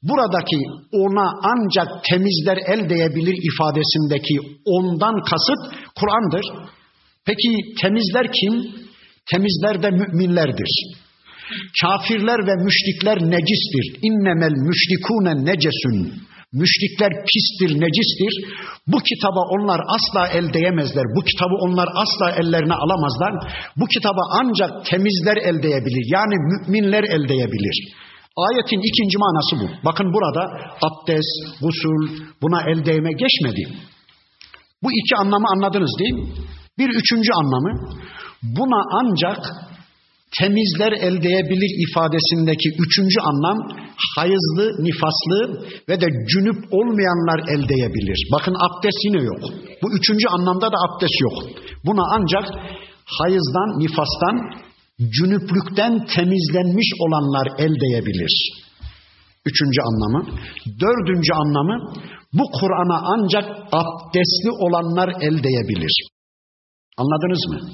buradaki ona ancak temizler el değebilir ifadesindeki ondan kasıt Kur'an'dır. Peki temizler kim? Temizler de müminlerdir. Kafirler ve müşrikler necistir. İnnemel müşrikune necesun. Müşrikler pistir, necistir. Bu kitaba onlar asla el değemezler. Bu kitabı onlar asla ellerine alamazlar. Bu kitaba ancak temizler el değebilir. Yani müminler el değebilir. Ayetin ikinci manası bu. Bakın burada abdest, gusul, buna el değme geçmedi. Bu iki anlamı anladınız değil mi? Bir üçüncü anlamı, buna ancak temizler eldeyebilir ifadesindeki üçüncü anlam hayızlı, nifaslı ve de cünüp olmayanlar eldeyebilir. Bakın abdest yine yok. Bu üçüncü anlamda da abdest yok. Buna ancak hayızdan, nifastan, cünüplükten temizlenmiş olanlar eldeyebilir. Üçüncü anlamı. Dördüncü anlamı bu Kur'an'a ancak abdestli olanlar eldeyebilir. Anladınız mı?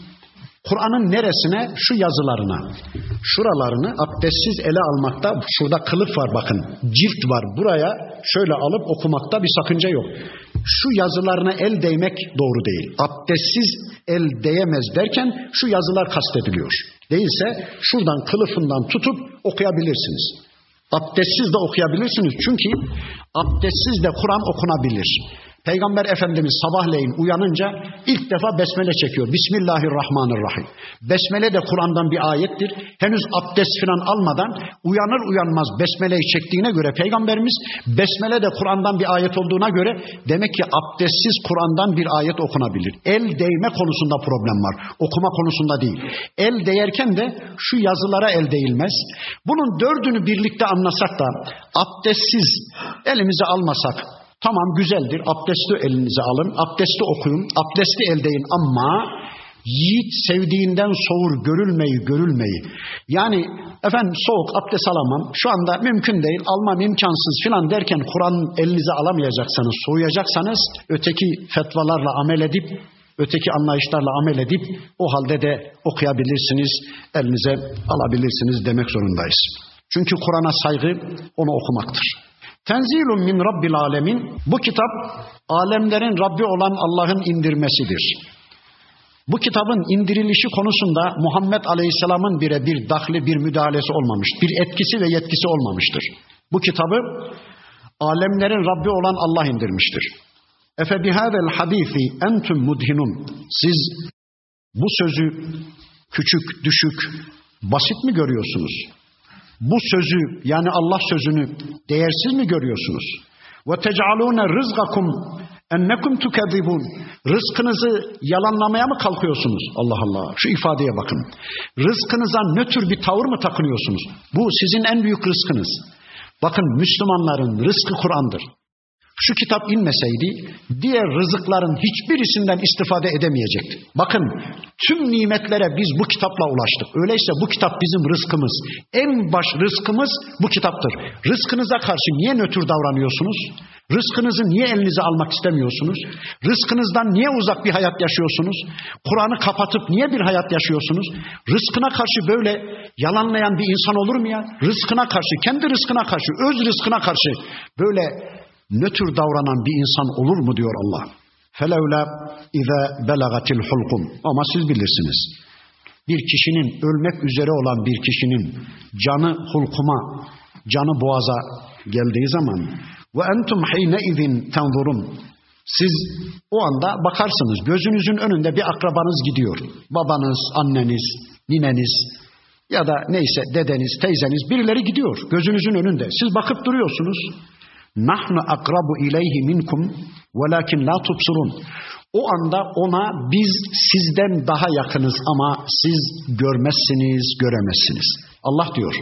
Kur'an'ın neresine? Şu yazılarına. Şuralarını abdestsiz ele almakta, şurada kılıf var bakın, cilt var. Buraya şöyle alıp okumakta bir sakınca yok. Şu yazılarına el değmek doğru değil. Abdestsiz el değemez derken şu yazılar kastediliyor. Değilse şuradan kılıfından tutup okuyabilirsiniz. Abdestsiz de okuyabilirsiniz. Çünkü abdestsiz de Kur'an okunabilir. Peygamber Efendimiz sabahleyin uyanınca ilk defa besmele çekiyor. Bismillahirrahmanirrahim. Besmele de Kur'an'dan bir ayettir. Henüz abdest falan almadan uyanır uyanmaz besmeleyi çektiğine göre Peygamberimiz besmele de Kur'an'dan bir ayet olduğuna göre demek ki abdestsiz Kur'an'dan bir ayet okunabilir. El değme konusunda problem var. Okuma konusunda değil. El değerken de şu yazılara el değilmez. Bunun dördünü birlikte anlasak da abdestsiz elimize almasak Tamam güzeldir. Abdesti elinize alın. Abdesti okuyun. Abdesti eldeyin ama yiğit sevdiğinden soğur görülmeyi görülmeyi. Yani efendim soğuk abdest alamam. Şu anda mümkün değil. Almam imkansız filan derken Kur'an elinize alamayacaksanız, soğuyacaksanız öteki fetvalarla amel edip öteki anlayışlarla amel edip o halde de okuyabilirsiniz, elinize alabilirsiniz demek zorundayız. Çünkü Kur'an'a saygı onu okumaktır. Tenzilun min Rabbil alemin. Bu kitap alemlerin Rabbi olan Allah'ın indirmesidir. Bu kitabın indirilişi konusunda Muhammed Aleyhisselam'ın bire bir dahli bir müdahalesi olmamış, bir etkisi ve yetkisi olmamıştır. Bu kitabı alemlerin Rabbi olan Allah indirmiştir. Efe bihâvel hadîfi entüm mudhinun. Siz bu sözü küçük, düşük, basit mi görüyorsunuz? Bu sözü yani Allah sözünü değersiz mi görüyorsunuz? Ve tec'alûne rızgakum ennekum tukedibun. Rızkınızı yalanlamaya mı kalkıyorsunuz? Allah Allah. Şu ifadeye bakın. Rızkınıza nötr bir tavır mı takınıyorsunuz? Bu sizin en büyük rızkınız. Bakın Müslümanların rızkı Kur'an'dır şu kitap inmeseydi diğer rızıkların hiçbirisinden istifade edemeyecekti. Bakın tüm nimetlere biz bu kitapla ulaştık. Öyleyse bu kitap bizim rızkımız. En baş rızkımız bu kitaptır. Rızkınıza karşı niye nötr davranıyorsunuz? Rızkınızı niye elinize almak istemiyorsunuz? Rızkınızdan niye uzak bir hayat yaşıyorsunuz? Kur'an'ı kapatıp niye bir hayat yaşıyorsunuz? Rızkına karşı böyle yalanlayan bir insan olur mu ya? Rızkına karşı, kendi rızkına karşı, öz rızkına karşı böyle nötr davranan bir insan olur mu diyor Allah. Felevla ize belagatil hulkum. Ama siz bilirsiniz. Bir kişinin ölmek üzere olan bir kişinin canı hulkuma, canı boğaza geldiği zaman ve entum hine izin tenzurun. Siz o anda bakarsınız gözünüzün önünde bir akrabanız gidiyor. Babanız, anneniz, nineniz ya da neyse dedeniz, teyzeniz birileri gidiyor gözünüzün önünde. Siz bakıp duruyorsunuz. Nahnu akrabu ileyhi minkum velakin la tubsurun. O anda ona biz sizden daha yakınız ama siz görmezsiniz, göremezsiniz. Allah diyor.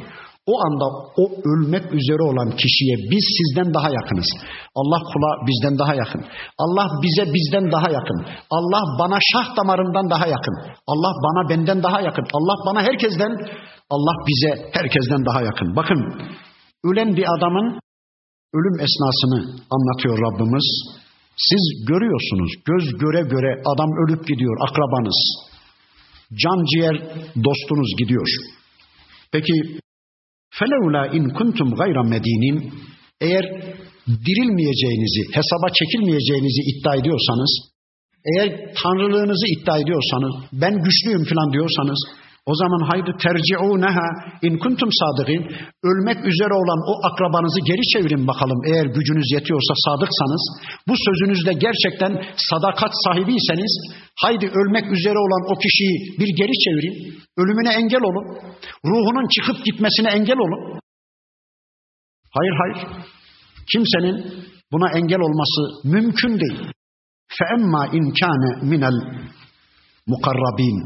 O anda o ölmek üzere olan kişiye biz sizden daha yakınız. Allah kula bizden daha yakın. Allah bize bizden daha yakın. Allah bana şah damarından daha yakın. Allah bana benden daha yakın. Allah bana herkesten, Allah bize herkesten daha yakın. Bakın ölen bir adamın ölüm esnasını anlatıyor Rabbimiz. Siz görüyorsunuz, göz göre göre adam ölüp gidiyor, akrabanız. Can ciğer dostunuz gidiyor. Peki, felevla in kuntum gayra medinin eğer dirilmeyeceğinizi, hesaba çekilmeyeceğinizi iddia ediyorsanız, eğer tanrılığınızı iddia ediyorsanız, ben güçlüyüm falan diyorsanız, O zaman haydi terci'uneha in kuntum sadıgin. Ölmek üzere olan o akrabanızı geri çevirin bakalım. Eğer gücünüz yetiyorsa sadıksanız, bu sözünüzde gerçekten sadakat sahibiyseniz, haydi ölmek üzere olan o kişiyi bir geri çevirin. Ölümüne engel olun. Ruhunun çıkıp gitmesine engel olun. Hayır hayır. Kimsenin buna engel olması mümkün değil. فَاَمَّا اِنْ كَانَ مِنَ الْمُقَرَّب۪ينَ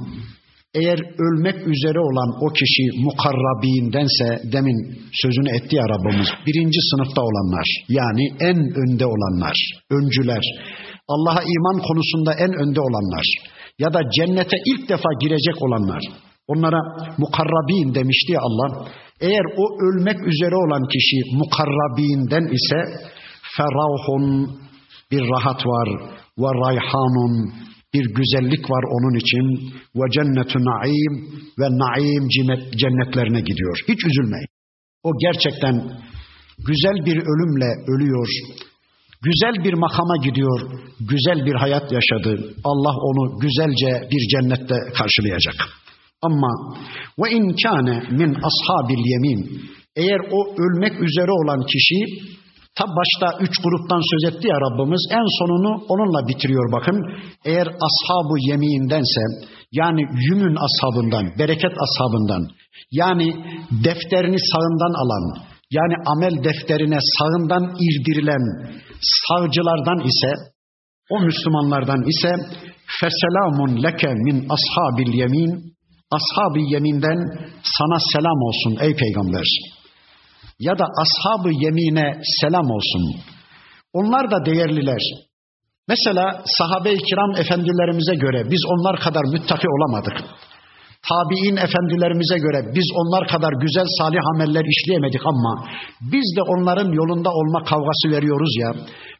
eğer ölmek üzere olan o kişi mukarrabindense demin sözünü etti ya Rabbimiz birinci sınıfta olanlar yani en önde olanlar, öncüler, Allah'a iman konusunda en önde olanlar ya da cennete ilk defa girecek olanlar onlara mukarrabin demişti ya Allah. Eğer o ölmek üzere olan kişi mukarrabinden ise ferahun bir rahat var ve rayhanun bir güzellik var onun için ve cennetu naim ve naim cennetlerine gidiyor. Hiç üzülmeyin. O gerçekten güzel bir ölümle ölüyor. Güzel bir makama gidiyor. Güzel bir hayat yaşadı. Allah onu güzelce bir cennette karşılayacak. Ama ve in kâne min ashabil yemin eğer o ölmek üzere olan kişi Ta başta üç gruptan söz etti ya Rabbimiz. En sonunu onunla bitiriyor bakın. Eğer ashabu yemindense yani yümün ashabından, bereket ashabından yani defterini sağından alan yani amel defterine sağından irdirilen savcılardan ise o Müslümanlardan ise feselamun leke min ashabil yemin. Ashabi yeminden sana selam olsun ey peygamber ya da ashabı yemine selam olsun. Onlar da değerliler. Mesela sahabe-i kiram efendilerimize göre biz onlar kadar müttaki olamadık. Tabi'in efendilerimize göre biz onlar kadar güzel salih ameller işleyemedik ama biz de onların yolunda olma kavgası veriyoruz ya.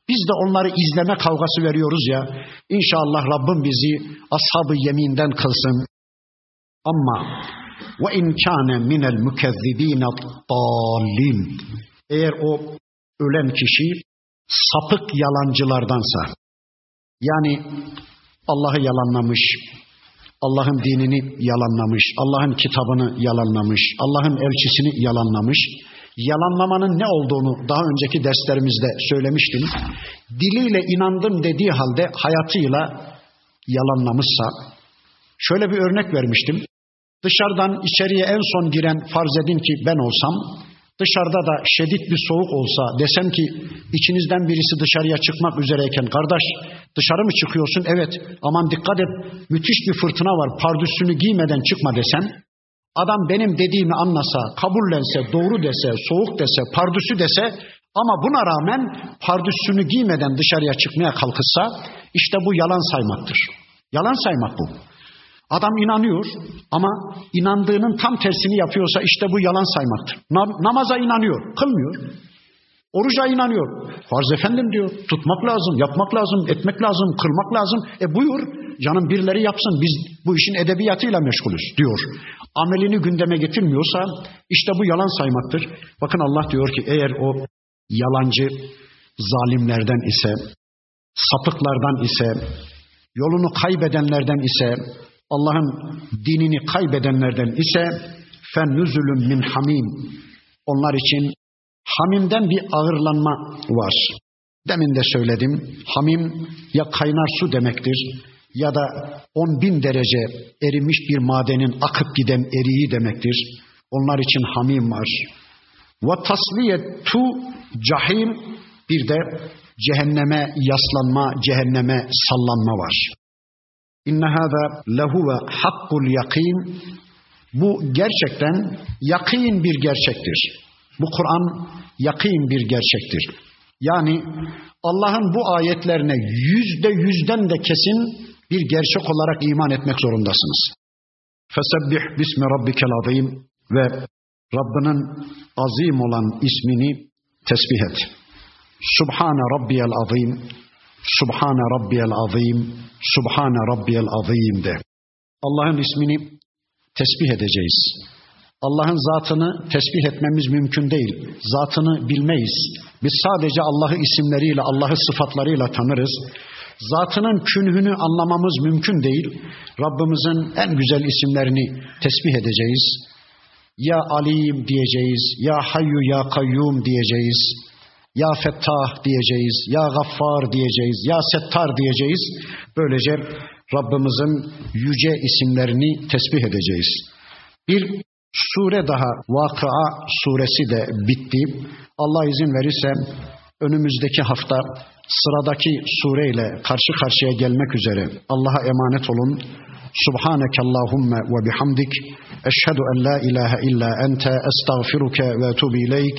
Biz de onları izleme kavgası veriyoruz ya. İnşallah Rabbim bizi ashab-ı yeminden kılsın. Ama ve in kâne minel mükezzibîne dâllin. Eğer o ölen kişi sapık yalancılardansa, yani Allah'ı yalanlamış, Allah'ın dinini yalanlamış, Allah'ın kitabını yalanlamış, Allah'ın elçisini yalanlamış, yalanlamanın ne olduğunu daha önceki derslerimizde söylemiştim. Diliyle inandım dediği halde hayatıyla yalanlamışsa, şöyle bir örnek vermiştim. Dışarıdan içeriye en son giren farz edin ki ben olsam, dışarıda da şiddet bir soğuk olsa desem ki içinizden birisi dışarıya çıkmak üzereyken kardeş dışarı mı çıkıyorsun? Evet aman dikkat et müthiş bir fırtına var pardüsünü giymeden çıkma desem adam benim dediğimi anlasa, kabullense, doğru dese, soğuk dese, pardüsü dese ama buna rağmen pardüsünü giymeden dışarıya çıkmaya kalkışsa işte bu yalan saymaktır. Yalan saymak bu. Adam inanıyor ama inandığının tam tersini yapıyorsa işte bu yalan saymaktır. Na- namaza inanıyor, kılmıyor. Oruca inanıyor. Farz efendim diyor. Tutmak lazım, yapmak lazım, etmek lazım, kılmak lazım. E buyur canım birileri yapsın. Biz bu işin edebiyatıyla meşgulüz diyor. Amelini gündeme getirmiyorsa işte bu yalan saymaktır. Bakın Allah diyor ki eğer o yalancı zalimlerden ise, sapıklardan ise, yolunu kaybedenlerden ise, Allah'ın dinini kaybedenlerden ise fennüzülüm min hamim. Onlar için hamimden bir ağırlanma var. Demin de söyledim. Hamim ya kaynar su demektir ya da on bin derece erimiş bir madenin akıp giden eriği demektir. Onlar için hamim var. Ve tasliyetu cahim bir de cehenneme yaslanma, cehenneme sallanma var. İnne hâzâ lehuve hakkul yakin. Bu gerçekten yakin bir gerçektir. Bu Kur'an yakin bir gerçektir. Yani Allah'ın bu ayetlerine yüzde yüzden de kesin bir gerçek olarak iman etmek zorundasınız. Fesebbih bismi rabbikel azim ve Rabbinin azim olan ismini tesbih et. Subhane rabbiyel azim Subhane Rabbiyel Azim, Subhane Rabbiyel Azim de. Allah'ın ismini tesbih edeceğiz. Allah'ın zatını tesbih etmemiz mümkün değil. Zatını bilmeyiz. Biz sadece Allah'ı isimleriyle, Allah'ı sıfatlarıyla tanırız. zatının künhünü anlamamız mümkün değil. Rabbimizin en güzel isimlerini tesbih edeceğiz. Ya Alim diyeceğiz, Ya Hayyu Ya Kayyum diyeceğiz, Ya Fettah diyeceğiz, Ya Gaffar diyeceğiz, Ya Settar diyeceğiz. Böylece Rabbimizin yüce isimlerini tesbih edeceğiz. Bir sure daha, Vakıa suresi de bitti. Allah izin verirse önümüzdeki hafta sıradaki sureyle karşı karşıya gelmek üzere Allah'a emanet olun. Subhaneke Allahumma ve bihamdik. Eşhedü en la ilahe illa ente estağfiruke ve etubu ileyk.